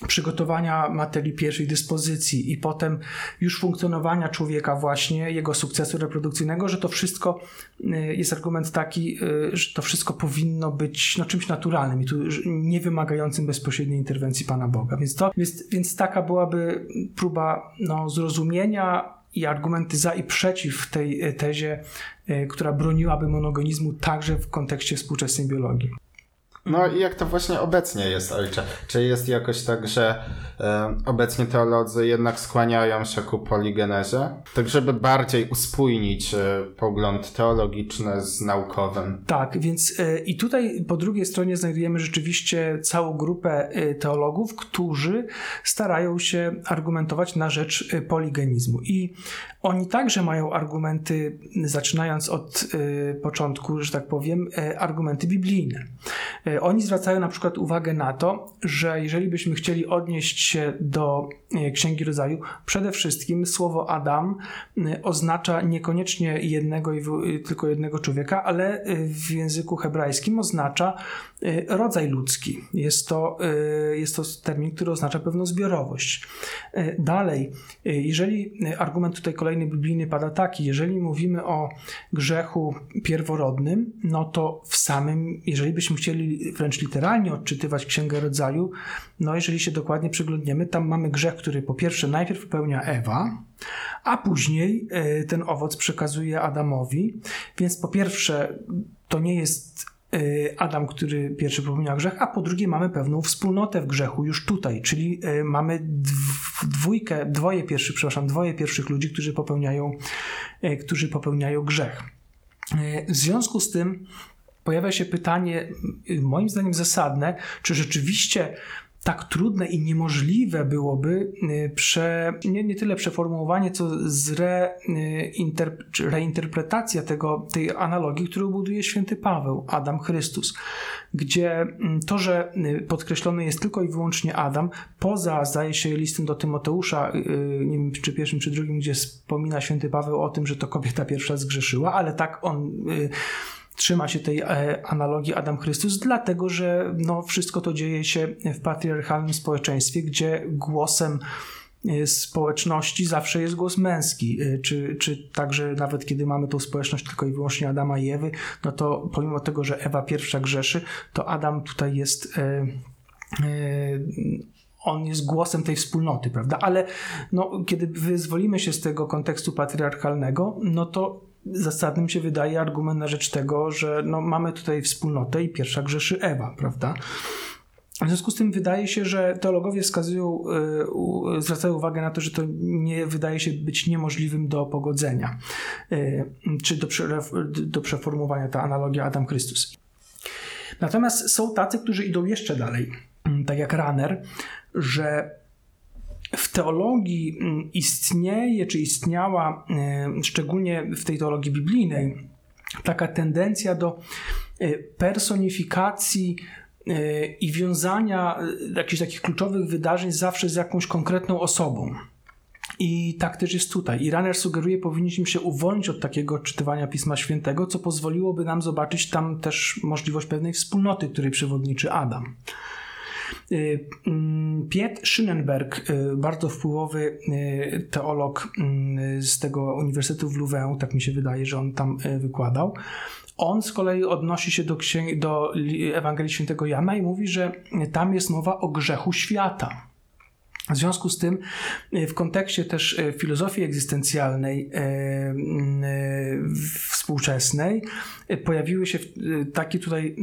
przygotowania materii pierwszej dyspozycji i potem już funkcjonowania człowieka właśnie, jego sukcesu reprodukcyjnego, że to wszystko y, jest argument taki, y, że to wszystko powinno być no, czymś naturalnym i tu nie wymagającym bezpośredniej interwencji Pana Boga. Więc, to, więc, więc taka byłaby próba no, zrozumienia i argumenty za i przeciw tej y, tezie, która broniłaby monogonizmu także w kontekście współczesnej biologii. No i jak to właśnie obecnie jest, ojcze? Czy jest jakoś tak, że e, obecnie teolodzy jednak skłaniają się ku poligenezie? Tak, żeby bardziej uspójnić e, pogląd teologiczny z naukowym. Tak, więc e, i tutaj po drugiej stronie znajdujemy rzeczywiście całą grupę e, teologów, którzy starają się argumentować na rzecz e, poligenizmu. I oni także mają argumenty, zaczynając od e, początku, że tak powiem, argumenty biblijne. Oni zwracają na przykład uwagę na to, że jeżeli byśmy chcieli odnieść się do e, Księgi Rodzaju, przede wszystkim słowo Adam e, oznacza niekoniecznie jednego i tylko jednego człowieka, ale e, w języku hebrajskim oznacza rodzaj ludzki. Jest to, jest to termin, który oznacza pewną zbiorowość. Dalej, jeżeli argument tutaj kolejny biblijny pada taki, jeżeli mówimy o grzechu pierworodnym, no to w samym, jeżeli byśmy chcieli wręcz literalnie odczytywać Księgę Rodzaju, no jeżeli się dokładnie przyglądniemy, tam mamy grzech, który po pierwsze najpierw popełnia Ewa, a później e, ten owoc przekazuje Adamowi, więc po pierwsze to nie jest e, Adam, który pierwszy popełnia grzech, a po drugie mamy pewną wspólnotę w grzechu już tutaj, czyli e, mamy dwójkę, dwoje pierwszych, przepraszam, dwoje pierwszych ludzi, którzy popełniają, którzy popełniają grzech. W związku z tym pojawia się pytanie, moim zdaniem zasadne, czy rzeczywiście tak trudne i niemożliwe byłoby y, prze, nie, nie tyle przeformułowanie, co zre, y, reinterpretacja tego, tej analogii, którą buduje święty Paweł, Adam Chrystus, gdzie mm, to, że y, podkreślony jest tylko i wyłącznie Adam, poza, zdaje się, listem do Tymoteusza, nie wiem czy pierwszym, czy drugim, gdzie wspomina święty Paweł o tym, że to kobieta pierwsza zgrzeszyła, ale tak on trzyma się tej e, analogii Adam Chrystus, dlatego że no, wszystko to dzieje się w patriarchalnym społeczeństwie, gdzie głosem e, społeczności zawsze jest głos męski, e, czy, czy także nawet kiedy mamy tą społeczność tylko i wyłącznie Adama i Ewy, no to pomimo tego, że Ewa pierwsza grzeszy, to Adam tutaj jest on jest głosem tej wspólnoty, prawda? Ale no, kiedy wyzwolimy się z tego kontekstu patriarchalnego, no to zasadnym się wydaje argument na rzecz tego, że no, mamy tutaj wspólnotę i pierwsza grzeszy Ewa, prawda? W związku z tym wydaje się, że teologowie wskazują, yy, zwracają uwagę na to, że to nie wydaje się być niemożliwym do pogodzenia, yy, czy do, do przeformułowania ta analogia Adam Chrystus. Natomiast są tacy, którzy idą jeszcze dalej, tak jak Runner, że w teologii mm, istnieje, czy istniała, e, szczególnie w tej teologii biblijnej, taka tendencja do e, personifikacji e, i wiązania jakichś takich kluczowych wydarzeń zawsze z jakąś konkretną osobą. I tak też jest tutaj. I Runner sugeruje, powinniśmy się uwolnić od takiego czytywania Pisma Świętego, co pozwoliłoby nam zobaczyć tam też możliwość pewnej wspólnoty, której przewodniczy Adam. Y, mm, Piet Schönenberg, y, bardzo wpływowy y, teolog z tego Uniwersytetu w Louvain, tak mi się wydaje, że on tam wykładał, on z kolei odnosi się do, księg- do Ewangelii Świętego Jana i mówi, że tam jest mowa o grzechu świata. W związku z tym, w kontekście też filozofii egzystencjalnej współczesnej, pojawiły się takie tutaj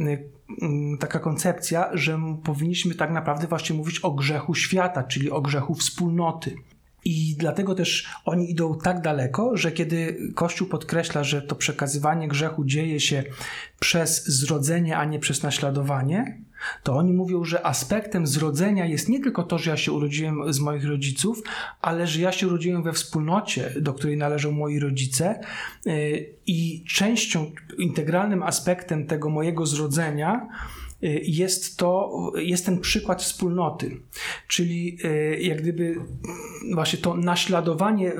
taka koncepcja, że powinniśmy tak naprawdę właśnie mówić o grzechu świata, czyli o grzechu wspólnoty. I dlatego też oni idą tak daleko, że kiedy Kościół podkreśla, że to przekazywanie grzechu dzieje się przez zrodzenie, a nie przez naśladowanie, to oni mówią, że aspektem zrodzenia jest nie tylko to, że ja się urodziłem z moich rodziców, ale że ja się urodziłem we wspólnocie, do której należą moi rodzice y, i częścią, integralnym aspektem tego mojego zrodzenia y, jest to, jest ten przykład wspólnoty, czyli y, jak gdyby właśnie to naśladowanie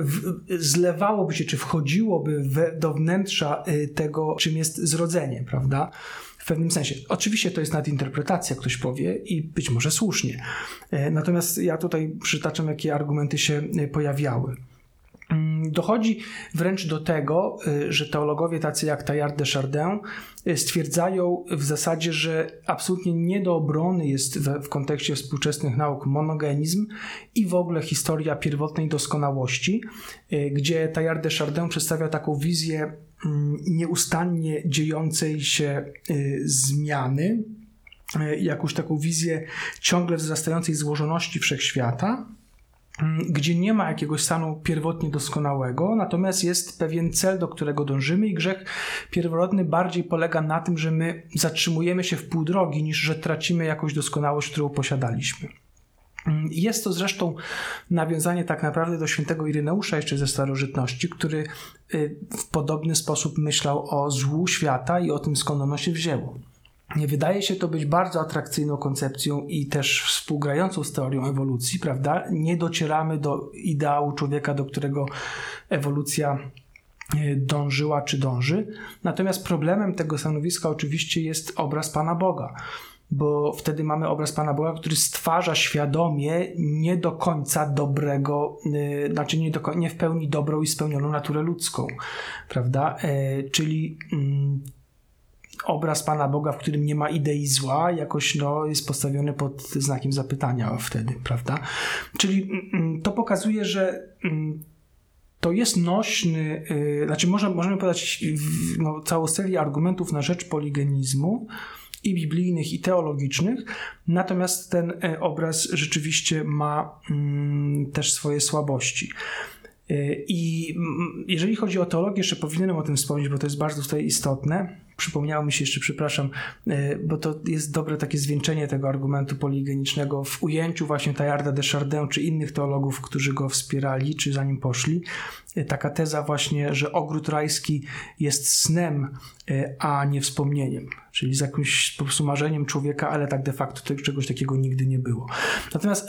zlewałoby się, czy wchodziłoby do wnętrza tego, czym jest zrodzenie, prawda? W pewnym sensie. Oczywiście to jest nadinterpretacja, ktoś powie i być może słusznie. E, natomiast ja tutaj przytaczam, jakie argumenty się e, pojawiały. Mm, dochodzi wręcz do tego, e, że teologowie tacy jak Taillard de Chardin stwierdzają w zasadzie, że absolutnie nie do obrony jest w, kontekście współczesnych nauk monogenizm i w ogóle historia pierwotnej doskonałości, gdzie Taillard de Chardin przedstawia taką wizję nieustannie dziejącej się y, zmiany, y, jakąś taką wizję ciągle wzrastającej złożoności wszechświata, mm, gdzie nie ma jakiegoś stanu pierwotnie doskonałego, natomiast jest pewien cel, do którego dążymy i grzech pierworodny bardziej polega na tym, że my zatrzymujemy się w pół drogi, niż że tracimy jakąś doskonałość, którą posiadaliśmy. Jest to zresztą nawiązanie tak naprawdę do świętego Ireneusza jeszcze ze starożytności, który y, w podobny sposób myślał o złu świata i o tym skąd ono się wzięło. Wydaje się to być bardzo atrakcyjną koncepcją i też współgrającą z teorią ewolucji, prawda? Nie docieramy do ideału człowieka, do którego ewolucja y, dążyła czy dąży. Natomiast problemem tego stanowiska oczywiście jest obraz Pana Boga bo wtedy mamy obraz Pana Boga, który stwarza świadomie nie do końca dobrego, yy, znaczy nie, do, nie w pełni dobrą i spełnioną naturę ludzką, prawda? Yy, czyli yy, obraz Pana Boga, w którym nie ma idei zła, jakoś no, jest postawiony pod znakiem zapytania wtedy, prawda? Czyli mm, to pokazuje, że mm, to jest nośny, y, znaczy można, możemy podać no, całą serię argumentów na rzecz poligenizmu, i biblijnych, i teologicznych, natomiast ten e, obraz rzeczywiście ma mm, też swoje słabości. E, I mm, jeżeli chodzi o teologię, jeszcze powinienem o tym wspomnieć, bo to jest bardzo tutaj istotne. Przypomniało mi się jeszcze, przepraszam, e, bo to jest dobre takie zwieńczenie tego argumentu poligenicznego w ujęciu właśnie Tajarda de Chardin czy innych teologów, którzy go wspierali, czy za nim poszli. Taka teza właśnie, że ogród rajski jest snem, a nie wspomnieniem czyli z jakimś po prostu marzeniem człowieka, ale tak de facto czegoś takiego nigdy nie było. Natomiast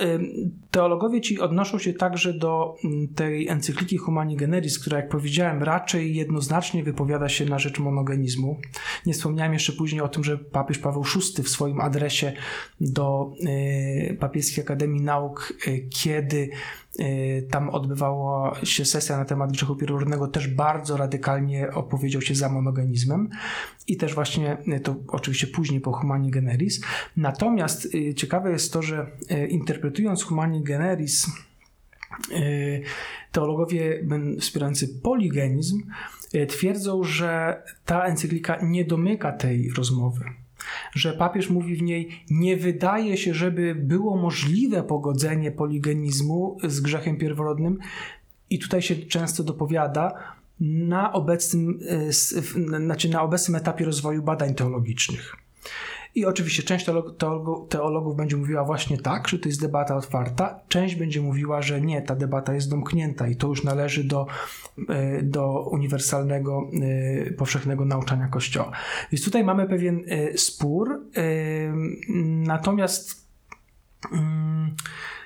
teologowie ci odnoszą się także do mm, tej encykliki Humani Generis, która, jak powiedziałem, raczej jednoznacznie wypowiada się na rzecz monogenizmu. Nie wspomniałem jeszcze później o tym, że papież Paweł VI w swoim adresie do e, Papieskiej Akademii Nauk, e, kiedy tam odbywała się sesja na temat grzechu pierworodnego, też bardzo radykalnie opowiedział się za monogenizmem i też właśnie to oczywiście później po Humani Generis. Natomiast ciekawe jest to, że interpretując Humani Generis teologowie wspierający poligenizm twierdzą, że ta encyklika nie domyka tej rozmowy. Że papież mówi w niej, nie wydaje się, żeby było możliwe pogodzenie poligenizmu z grzechem pierworodnym, i tutaj się często dopowiada, na obecnym, znaczy na obecnym etapie rozwoju badań teologicznych. I oczywiście część teologów, będzie mówiła właśnie tak, że to jest debata otwarta, część będzie mówiła, że nie, ta debata jest domknięta i to już należy do, e, do uniwersalnego, e, powszechnego nauczania Kościoła. Więc tutaj mamy pewien e, spór, natomiast mm, Y,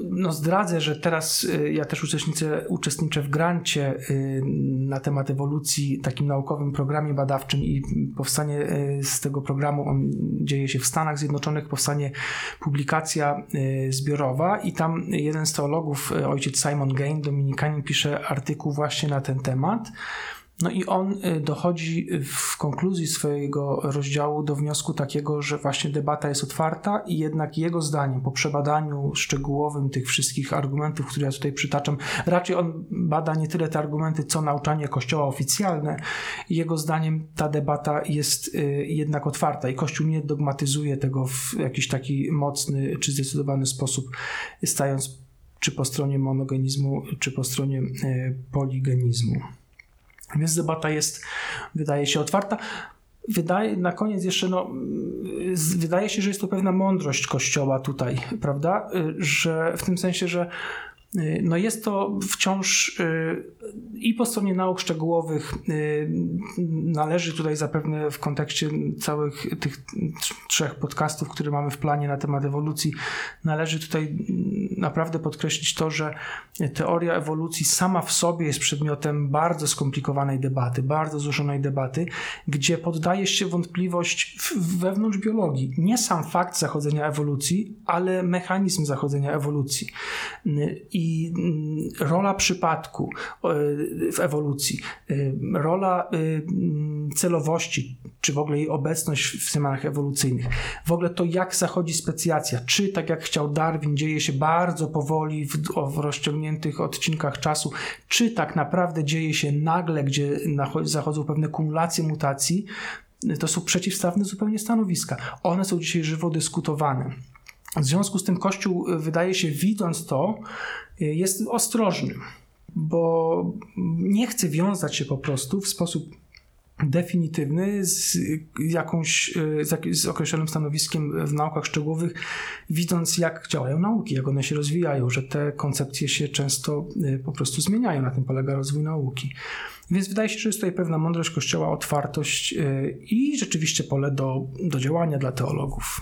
no zdradzę, że teraz y, ja też uczestniczę, uczestniczę w grancie y, na temat ewolucji, takim naukowym programie badawczym i powstanie z tego programu, on dzieje się w Stanach Zjednoczonych, powstanie publikacja zbiorowa i tam jeden z teologów, ojciec Simon Gain, dominikanin, pisze artykuł właśnie na ten temat. No i on y, dochodzi w konkluzji swojego rozdziału do wniosku takiego, że właśnie debata jest otwarta i jednak jego zdaniem, po przebadaniu szczegółowym tych wszystkich argumentów, które ja tutaj przytaczam, raczej on bada nie tyle te argumenty, co nauczanie Kościoła oficjalne. Jego zdaniem ta debata jest y, jednak otwarta i Kościół nie dogmatyzuje tego w jakiś taki mocny czy zdecydowany sposób, stając czy po stronie monogenizmu, czy po stronie y, poligenizmu. Więc debata jest, wydaje się, otwarta. Wydaje, na koniec jeszcze, no, wydaje się, że jest to pewna mądrość Kościoła tutaj, prawda? Że w tym sensie, że Y, no jest to wciąż y, i po stronie nauk szczegółowych y, należy tutaj zapewne w kontekście całych tych trzech podcastów, które mamy w planie na temat ewolucji, należy tutaj naprawdę podkreślić to, że teoria ewolucji sama w sobie jest przedmiotem bardzo skomplikowanej debaty, bardzo złożonej debaty, gdzie poddaje się wątpliwość wewnątrz biologii. Nie sam fakt zachodzenia ewolucji, ale mechanizm zachodzenia ewolucji. I i mm, rola przypadku e, w ewolucji, e, rola e, mm, celowości, czy w ogóle jej obecność w tematach ewolucyjnych, w ogóle to, jak zachodzi specjacja, czy tak jak chciał Darwin, dzieje się bardzo powoli w, w rozciągniętych odcinkach czasu, czy tak naprawdę dzieje się nagle, gdzie zachodzą pewne kumulacje mutacji, to są przeciwstawne zupełnie stanowiska. One są dzisiaj żywo dyskutowane. W związku z tym Kościół, wydaje się, widząc to, jest ostrożny, bo nie chce wiązać się po prostu w sposób definitywny z jakąś, z, z określonym stanowiskiem w naukach szczegółowych, widząc jak działają nauki, jak one się rozwijają, że te koncepcje się często y, po prostu zmieniają, na tym polega rozwój nauki. Więc wydaje się, że jest tutaj pewna mądrość Kościoła, otwartość y, i rzeczywiście pole do, do działania dla teologów.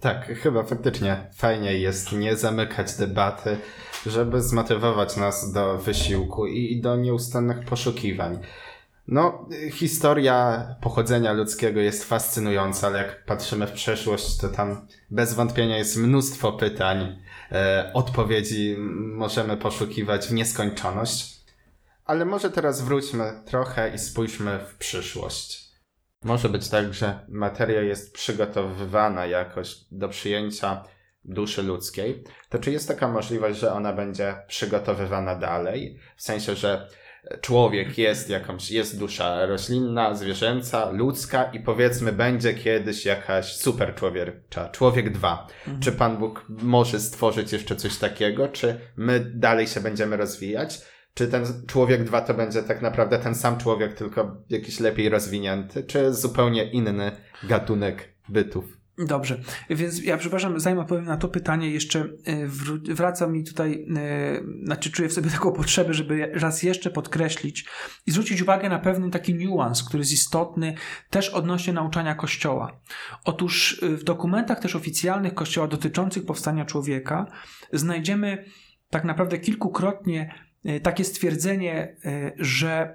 Tak, chyba faktycznie fajnie jest nie zamykać debaty, żeby zmotywować nas do wysiłku i do nieustannych poszukiwań. No, historia pochodzenia ludzkiego jest fascynująca, ale jak patrzymy w przeszłość, to tam bez wątpienia jest mnóstwo pytań. E, odpowiedzi możemy poszukiwać w nieskończoność. Ale może teraz wróćmy trochę i spójrzmy w przyszłość. Może być tak, że materia jest przygotowywana jakoś do przyjęcia duszy ludzkiej, to czy jest taka możliwość, że ona będzie przygotowywana dalej? W sensie, że człowiek jest jakąś, jest dusza roślinna, zwierzęca, ludzka i powiedzmy będzie kiedyś jakaś super człowiecza, człowiek dwa. Mhm. Czy Pan Bóg może stworzyć jeszcze coś takiego? Czy my dalej się będziemy rozwijać? Czy ten człowiek dwa to będzie tak naprawdę ten sam człowiek, tylko jakiś lepiej rozwinięty? Czy zupełnie inny gatunek bytów? Dobrze, więc ja przepraszam, zanim odpowiem na to pytanie, jeszcze e, wraca mi tutaj, e, znaczy czuję w sobie taką potrzebę, żeby raz jeszcze podkreślić i zwrócić uwagę na pewien taki niuans, który jest istotny też odnośnie nauczania Kościoła. Otóż e, w dokumentach też oficjalnych Kościoła dotyczących powstania człowieka znajdziemy tak naprawdę kilkukrotnie takie stwierdzenie, że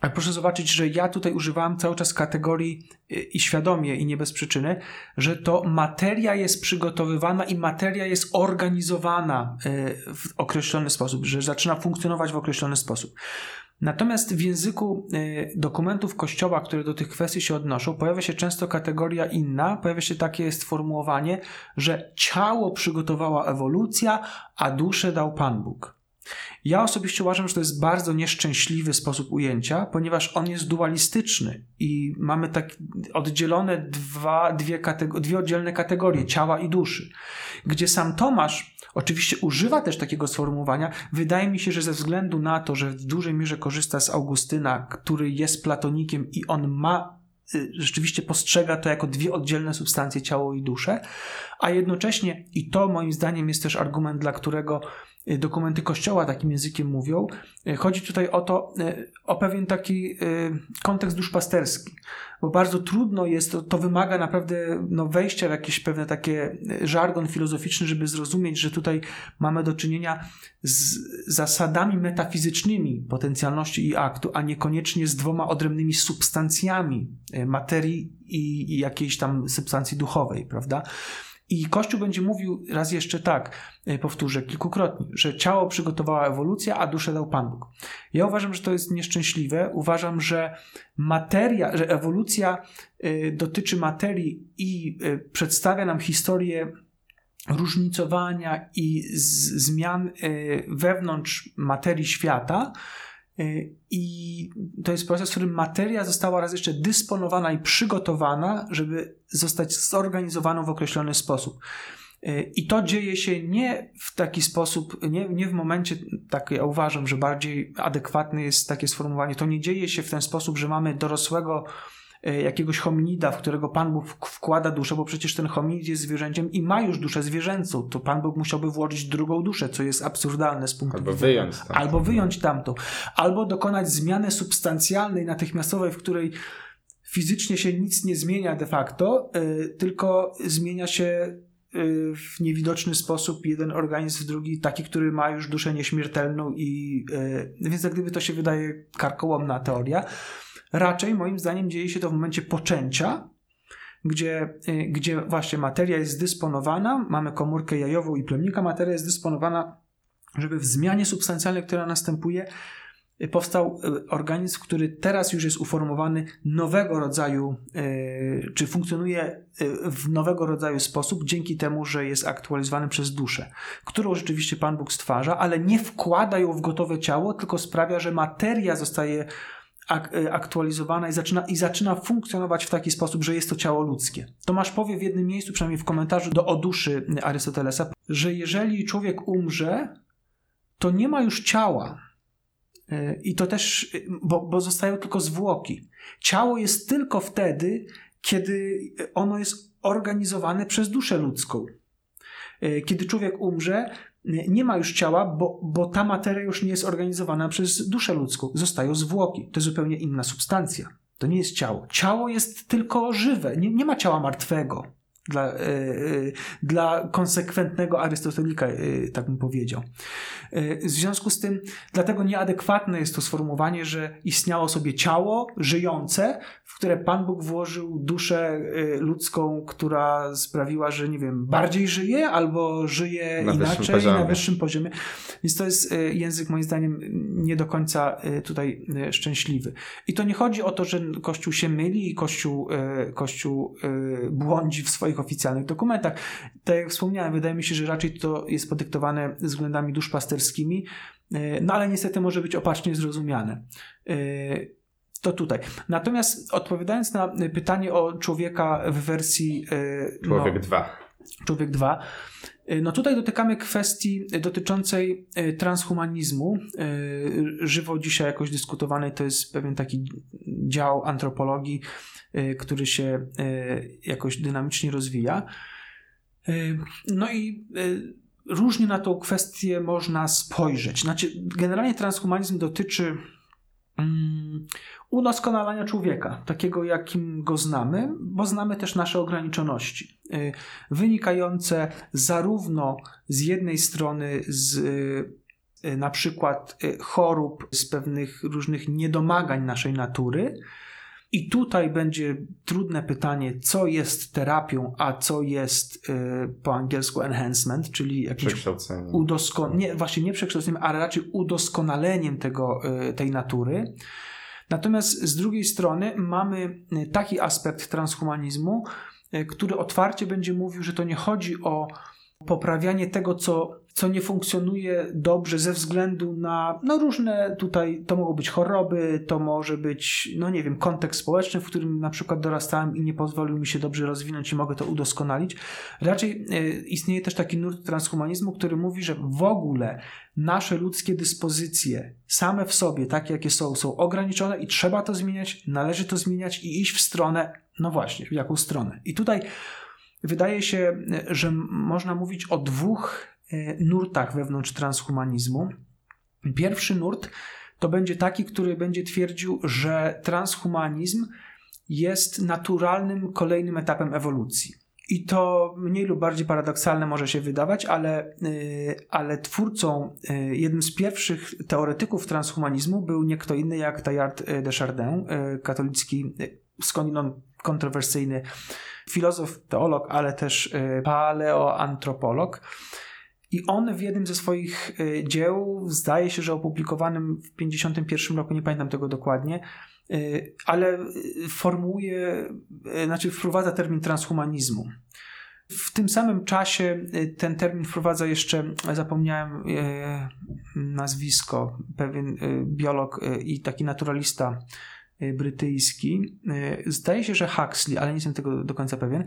ale proszę zobaczyć, że ja tutaj używałem cały czas kategorii y, i świadomie, i nie bez przyczyny, że to materia jest przygotowywana i materia jest organizowana y, w określony sposób, że zaczyna funkcjonować w określony sposób. Natomiast w języku y, dokumentów Kościoła, które do tych kwestii się odnoszą, pojawia się często kategoria inna, pojawia się takie sformułowanie, że ciało przygotowała ewolucja, a duszę dał Pan Bóg. Ja osobiście uważam, że to jest bardzo nieszczęśliwy sposób ujęcia, ponieważ on jest dualistyczny i mamy tak oddzielone dwa, dwie, dwie oddzielne kategorie ciała i duszy, gdzie sam Tomasz oczywiście używa też takiego sformułowania. Wydaje mi się, że ze względu na to, że w dużej mierze korzysta z Augustyna, który jest platonikiem i on ma rzeczywiście postrzega to jako dwie oddzielne substancje, ciało i duszę, a jednocześnie, i to moim zdaniem jest też argument, dla którego Y, dokumenty Kościoła takim językiem mówią. Y, chodzi tutaj o to, y, o pewien taki kontekst duszpasterski, bo bardzo trudno jest, to, to wymaga naprawdę no, wejścia w jakieś pewne takie żargon filozoficzny, żeby zrozumieć, że tutaj mamy do czynienia z zasadami metafizycznymi potencjalności i aktu, a niekoniecznie z dwoma odrębnymi substancjami materii i, i jakiejś tam substancji duchowej, prawda? I Kościół będzie mówił raz jeszcze tak, e, powtórzę kilkukrotnie, że ciało przygotowała ewolucja, a duszę dał Pan Bóg. Ja uważam, że to jest nieszczęśliwe. Uważam, że materia, że ewolucja e, dotyczy materii i e, przedstawia nam historię różnicowania i zmian wewnątrz materii świata, I to jest proces, w którym materia została raz jeszcze dysponowana i przygotowana, żeby zostać zorganizowaną w określony sposób. Y, I to dzieje się nie w taki sposób, nie, nie w momencie, tak ja uważam, że bardziej adekwatne jest takie sformułowanie, to nie dzieje się w ten sposób, że mamy dorosłego E, jakiegoś hominida, w którego Pan Bóg wkłada duszę, bo przecież ten hominid jest zwierzęciem i ma już duszę zwierzęcą, to Pan Bóg musiałby włożyć drugą duszę, co jest absurdalne z punktu Albo widzenia. Wyjąć. Albo wyjąć tamtą. Albo dokonać zmiany substancjalnej, natychmiastowej, w której fizycznie się nic nie zmienia de facto, yy, tylko zmienia się e, w niewidoczny sposób jeden organizm w drugi, taki, który ma już duszę nieśmiertelną i yy, więc jak gdyby to się wydaje karkołomna teoria. Raczej moim zdaniem dzieje się to w momencie poczęcia, gdzie, y, gdzie właśnie materia jest zdysponowana, mamy komórkę jajową i plemnika, materia jest dysponowana, żeby w zmianie substancjalnej, która następuje, y, powstał y, organizm, który teraz już jest uformowany nowego rodzaju, czy funkcjonuje w nowego rodzaju sposób, dzięki temu, że jest aktualizowany przez duszę, którą rzeczywiście Pan Bóg stwarza, ale nie wkłada ją w gotowe ciało, tylko sprawia, że materia zostaje Y, aktualizowana i zaczyna, i zaczyna funkcjonować w taki sposób, że jest to ciało ludzkie. Tomasz powie w jednym miejscu, przynajmniej w komentarzu do Oduszy Arystotelesa, że jeżeli człowiek umrze, to nie ma już ciała. Y, I to też, bo, bo zostają tylko zwłoki. Ciało jest tylko wtedy, kiedy ono jest organizowane przez duszę ludzką. Y, kiedy człowiek umrze, nie ma już ciała, bo, bo ta materia już nie jest organizowana przez duszę ludzką. Zostają zwłoki. To jest zupełnie inna substancja. To nie jest ciało. Ciało jest tylko żywe. Nie, nie ma ciała martwego dla, yy, dla konsekwentnego Arystotelika, yy, tak bym powiedział. W związku z tym, dlatego nieadekwatne jest to sformułowanie, że istniało sobie ciało żyjące, w które Pan Bóg włożył duszę ludzką, która sprawiła, że nie wiem, bardziej żyje albo żyje na inaczej na wyższym poziomie. Więc to jest język moim zdaniem nie do końca tutaj szczęśliwy. I to nie chodzi o to, że Kościół się myli i Kościół, Kościół błądzi w swoich oficjalnych dokumentach. Tak jak wspomniałem, wydaje mi się, że raczej to jest podyktowane względami duszpasterskimi, e, no ale niestety może być opacznie zrozumiane. E, to tutaj. Natomiast odpowiadając na pytanie o człowieka w wersji. E, Człowiek no, 2. Człowiek 2. No tutaj dotykamy kwestii dotyczącej transhumanizmu. Żywo dzisiaj jakoś dyskutowany to jest pewien taki dział antropologii, Y, który się y, jakoś dynamicznie rozwija. Y, no i różnie na tą kwestię można spojrzeć. Znaczy, generalnie transhumanizm dotyczy udoskonalania człowieka, takiego jakim go znamy, bo znamy też nasze ograniczoności, wynikające zarówno z jednej strony z na przykład chorób, z pewnych różnych niedomagań naszej natury, i tutaj będzie trudne pytanie, co jest terapią, a co jest y, po angielsku enhancement, czyli jakieś udoskonalenie, nie, właśnie nie przekształceniem, ale raczej udoskonaleniem tego, y, tej natury. Natomiast z drugiej strony mamy y, taki aspekt transhumanizmu, y, który otwarcie będzie mówił, że to nie chodzi o poprawianie tego, co co nie funkcjonuje dobrze ze względu na no różne tutaj, to mogą być choroby, to może być, no nie wiem, kontekst społeczny, w którym na przykład dorastałem i nie pozwolił mi się dobrze rozwinąć i mogę to udoskonalić. Raczej y, istnieje też taki nurt transhumanizmu, który mówi, że w ogóle nasze ludzkie dyspozycje same w sobie, takie jakie są, są ograniczone i trzeba to zmieniać, należy to zmieniać i iść w stronę, no właśnie, w jaką stronę. I tutaj wydaje się, że można mówić o dwóch e, nurtach wewnątrz transhumanizmu. Pierwszy nurt to będzie taki, który będzie twierdził, że transhumanizm jest naturalnym kolejnym etapem ewolucji. I to mniej lub bardziej paradoksalne może się wydawać, ale, y, ale twórcą, y, jednym z pierwszych teoretyków transhumanizmu był nie kto inny jak Teilhard de Chardin, katolicki, skądinąd kontrowersyjny filozof, teolog, ale też paleoantropolog. I on w jednym ze swoich dzieł, zdaje się, że opublikowanym w 1951 roku, nie pamiętam tego dokładnie, Y, ale formułuje, y, znaczy wprowadza termin transhumanizmu. W tym samym czasie ten termin wprowadza jeszcze, zapomniałem nazwisko, pewien biolog i taki naturalista brytyjski. Zdaje się, że Huxley, ale nie jestem tego do końca pewien.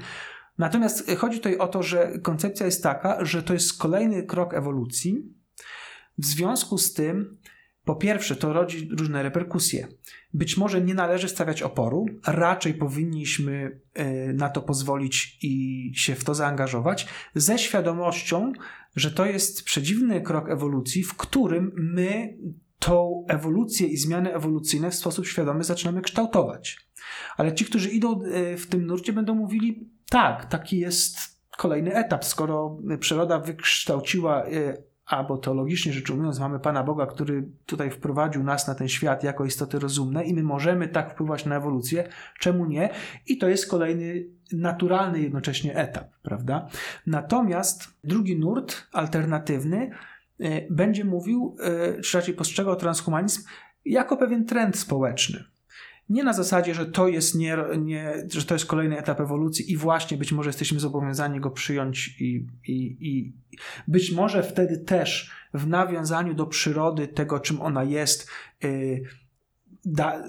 Natomiast chodzi tutaj o to, że koncepcja jest taka, że to jest kolejny krok ewolucji. W związku z tym po pierwsze, to rodzi różne reperkusje. Być może nie należy stawiać oporu, raczej powinniśmy e, na to pozwolić i się w to zaangażować, ze świadomością, że to jest przedziwny krok ewolucji, w którym my tą ewolucję i zmiany ewolucyjne w sposób świadomy zaczynamy kształtować. Ale ci, którzy idą e, w tym nurcie, będą mówili: tak, taki jest kolejny etap, skoro przyroda wykształciła e, albo teologicznie rzecz ujmując, mamy Pana Boga, który tutaj wprowadził nas na ten świat jako istoty rozumne i my możemy tak wpływać na ewolucję, czemu nie? I to jest kolejny naturalny jednocześnie etap, prawda? Natomiast drugi nurt, alternatywny, e, będzie mówił, e, czy raczej postrzegał transhumanizm jako pewien trend społeczny. Nie na zasadzie, że to jest, nie, nie, że to jest kolejny etap ewolucji i właśnie być może jesteśmy zobowiązani go przyjąć i, i, i być może wtedy też w nawiązaniu do przyrody, tego czym ona jest, yy, da,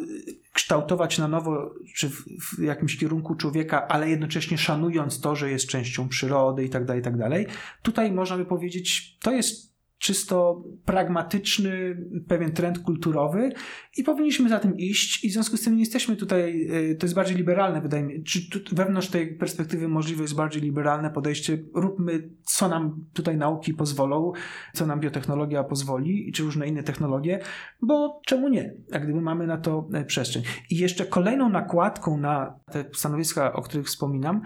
kształtować na nowo, czy w, w, jakimś kierunku człowieka, ale jednocześnie szanując to, że jest częścią przyrody i tak dalej, i tak dalej. Tutaj można by powiedzieć, to jest czysto pragmatyczny, pewien trend kulturowy i powinniśmy za tym iść i w związku z tym nie jesteśmy tutaj, y, to jest bardziej liberalne wydaje mi się, czy wewnątrz tej perspektywy możliwe jest bardziej liberalne podejście, róbmy co nam tutaj nauki pozwolą, co nam biotechnologia pozwoli, czy różne inne technologie, bo czemu nie, jak gdyby mamy na to e, przestrzeń. I jeszcze kolejną nakładką na te stanowiska, o których wspominam,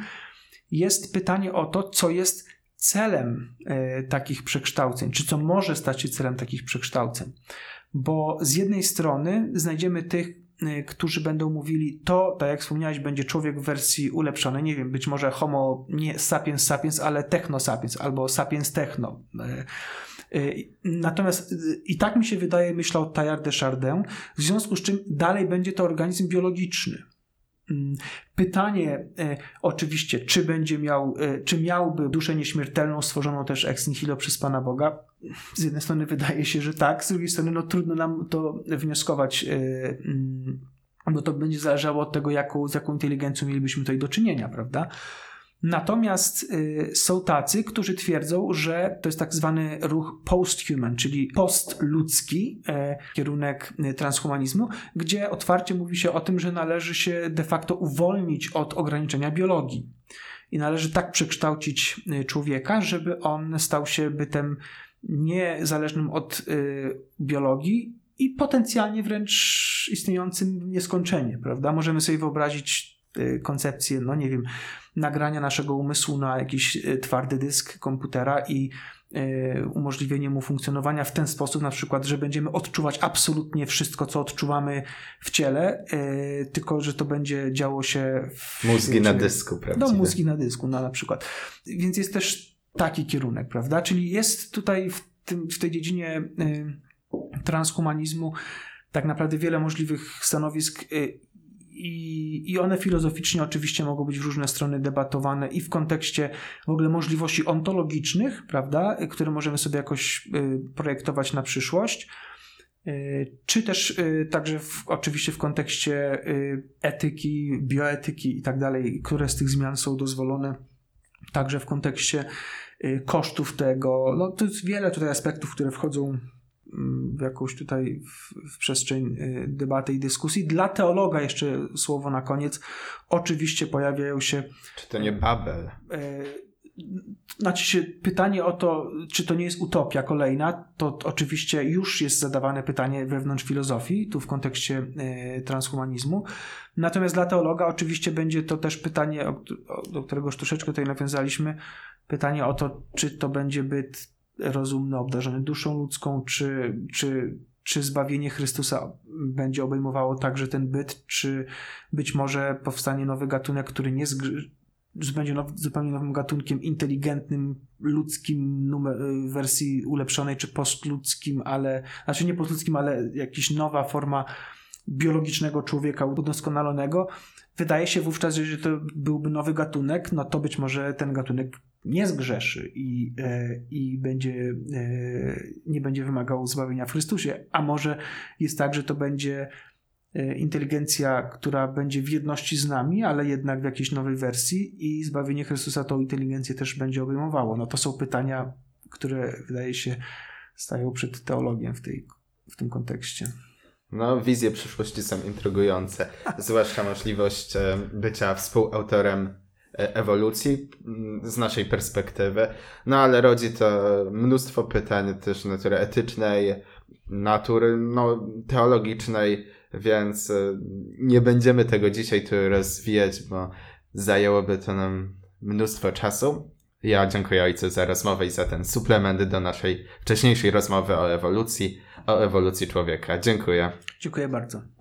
jest pytanie o to, co jest celem e, takich przekształceń, czy co może stać się celem takich przekształceń. Bo z jednej strony znajdziemy tych, e, którzy będą mówili, to, tak jak wspomniałeś, będzie człowiek w wersji ulepszonej, nie wiem, być może homo, nie sapiens sapiens, ale techno sapiens, albo sapiens techno. E, natomiast i tak mi się wydaje, myślał Teilhard de Chardin, w związku z czym dalej będzie to organizm biologiczny. Mm, pytanie e, oczywiście, czy będzie miał, e, czy miałby duszę nieśmiertelną stworzoną też ex nihilo przez Pana Boga? Z jednej strony wydaje się, że tak, z drugiej strony no, trudno nam to wnioskować, e, mm, bo to będzie zależało od tego, jaką, z jaką inteligencją mielibyśmy tutaj do czynienia, prawda? Natomiast y, są tacy, którzy twierdzą, że to jest tak zwany ruch post-human, czyli postludzki e, kierunek y, transhumanizmu, gdzie otwarcie mówi się o tym, że należy się de facto uwolnić od ograniczenia biologii. I należy tak przekształcić y, człowieka, żeby on stał się bytem niezależnym od biologii i potencjalnie wręcz istniejącym nieskończenie, prawda? Możemy sobie wyobrazić koncepcję, no nie wiem, nagrania naszego umysłu na jakiś e, twardy dysk komputera i e, umożliwienie mu funkcjonowania w ten sposób, na przykład, że będziemy odczuwać absolutnie wszystko, co odczuwamy w ciele, e, tylko że to będzie działo się w. Mózgi na dysku, prawda? No, mózgi na dysku, no, na przykład. Więc jest też taki kierunek, prawda? Czyli jest tutaj w, tym, w tej dziedzinie transhumanizmu tak naprawdę wiele możliwych stanowisk i, I one filozoficznie oczywiście mogą być w różne strony debatowane i w kontekście w ogóle możliwości ontologicznych, prawda, które możemy sobie jakoś y, projektować na przyszłość, y, czy też y, także w, oczywiście w kontekście etyki, bioetyki i tak dalej, które z tych zmian są dozwolone, także w kontekście kosztów tego. No, to jest wiele tutaj aspektów, które wchodzą w jakąś tutaj w, w, przestrzeń y, debaty i dyskusji. Dla teologa jeszcze słowo na koniec. Oczywiście pojawiają się... Czy to nie Babel? E, znaczy się pytanie o to, czy to nie jest utopia kolejna, to oczywiście już jest zadawane pytanie wewnątrz filozofii, tu w kontekście e, transhumanizmu. Natomiast dla teologa oczywiście będzie to też pytanie, do którego już troszeczkę tutaj nawiązaliśmy, pytanie o to, czy to będzie byt rozumny, obdarzony duszą ludzką, czy, czy, czy zbawienie Chrystusa będzie obejmowało także ten byt, czy być może powstanie nowy gatunek, który nie zgr- będzie now, zupełnie nowym gatunkiem inteligentnym, ludzkim numer, wersji ulepszonej, czy postludzkim, ale, znaczy nie postludzkim, ale jakaś nowa forma biologicznego człowieka udoskonalonego. Wydaje się wówczas, że to byłby nowy gatunek, no to być może ten gatunek nie zgrzeszy i, e, i będzie, e, nie będzie wymagał zbawienia w Chrystusie. A może jest tak, że to będzie e, inteligencja, która będzie w jedności z nami, ale jednak w jakiejś nowej wersji i zbawienie Chrystusa tą inteligencję też będzie obejmowało. No to są pytania, które wydaje się stają przed teologiem w, tej, w tym kontekście. No, wizje przyszłości są intrygujące, zwłaszcza możliwość bycia współautorem ewolucji mm, z naszej perspektywy. No ale rodzi to mnóstwo pytań też natury etycznej, natury no, teologicznej, więc e, nie będziemy tego dzisiaj tu rozwijać, bo zajęłoby to nam mnóstwo czasu. Ja dziękuję ojcu za rozmowę i za ten suplement do naszej wcześniejszej rozmowy o ewolucji, o ewolucji człowieka. Dziękuję. Dziękuję bardzo.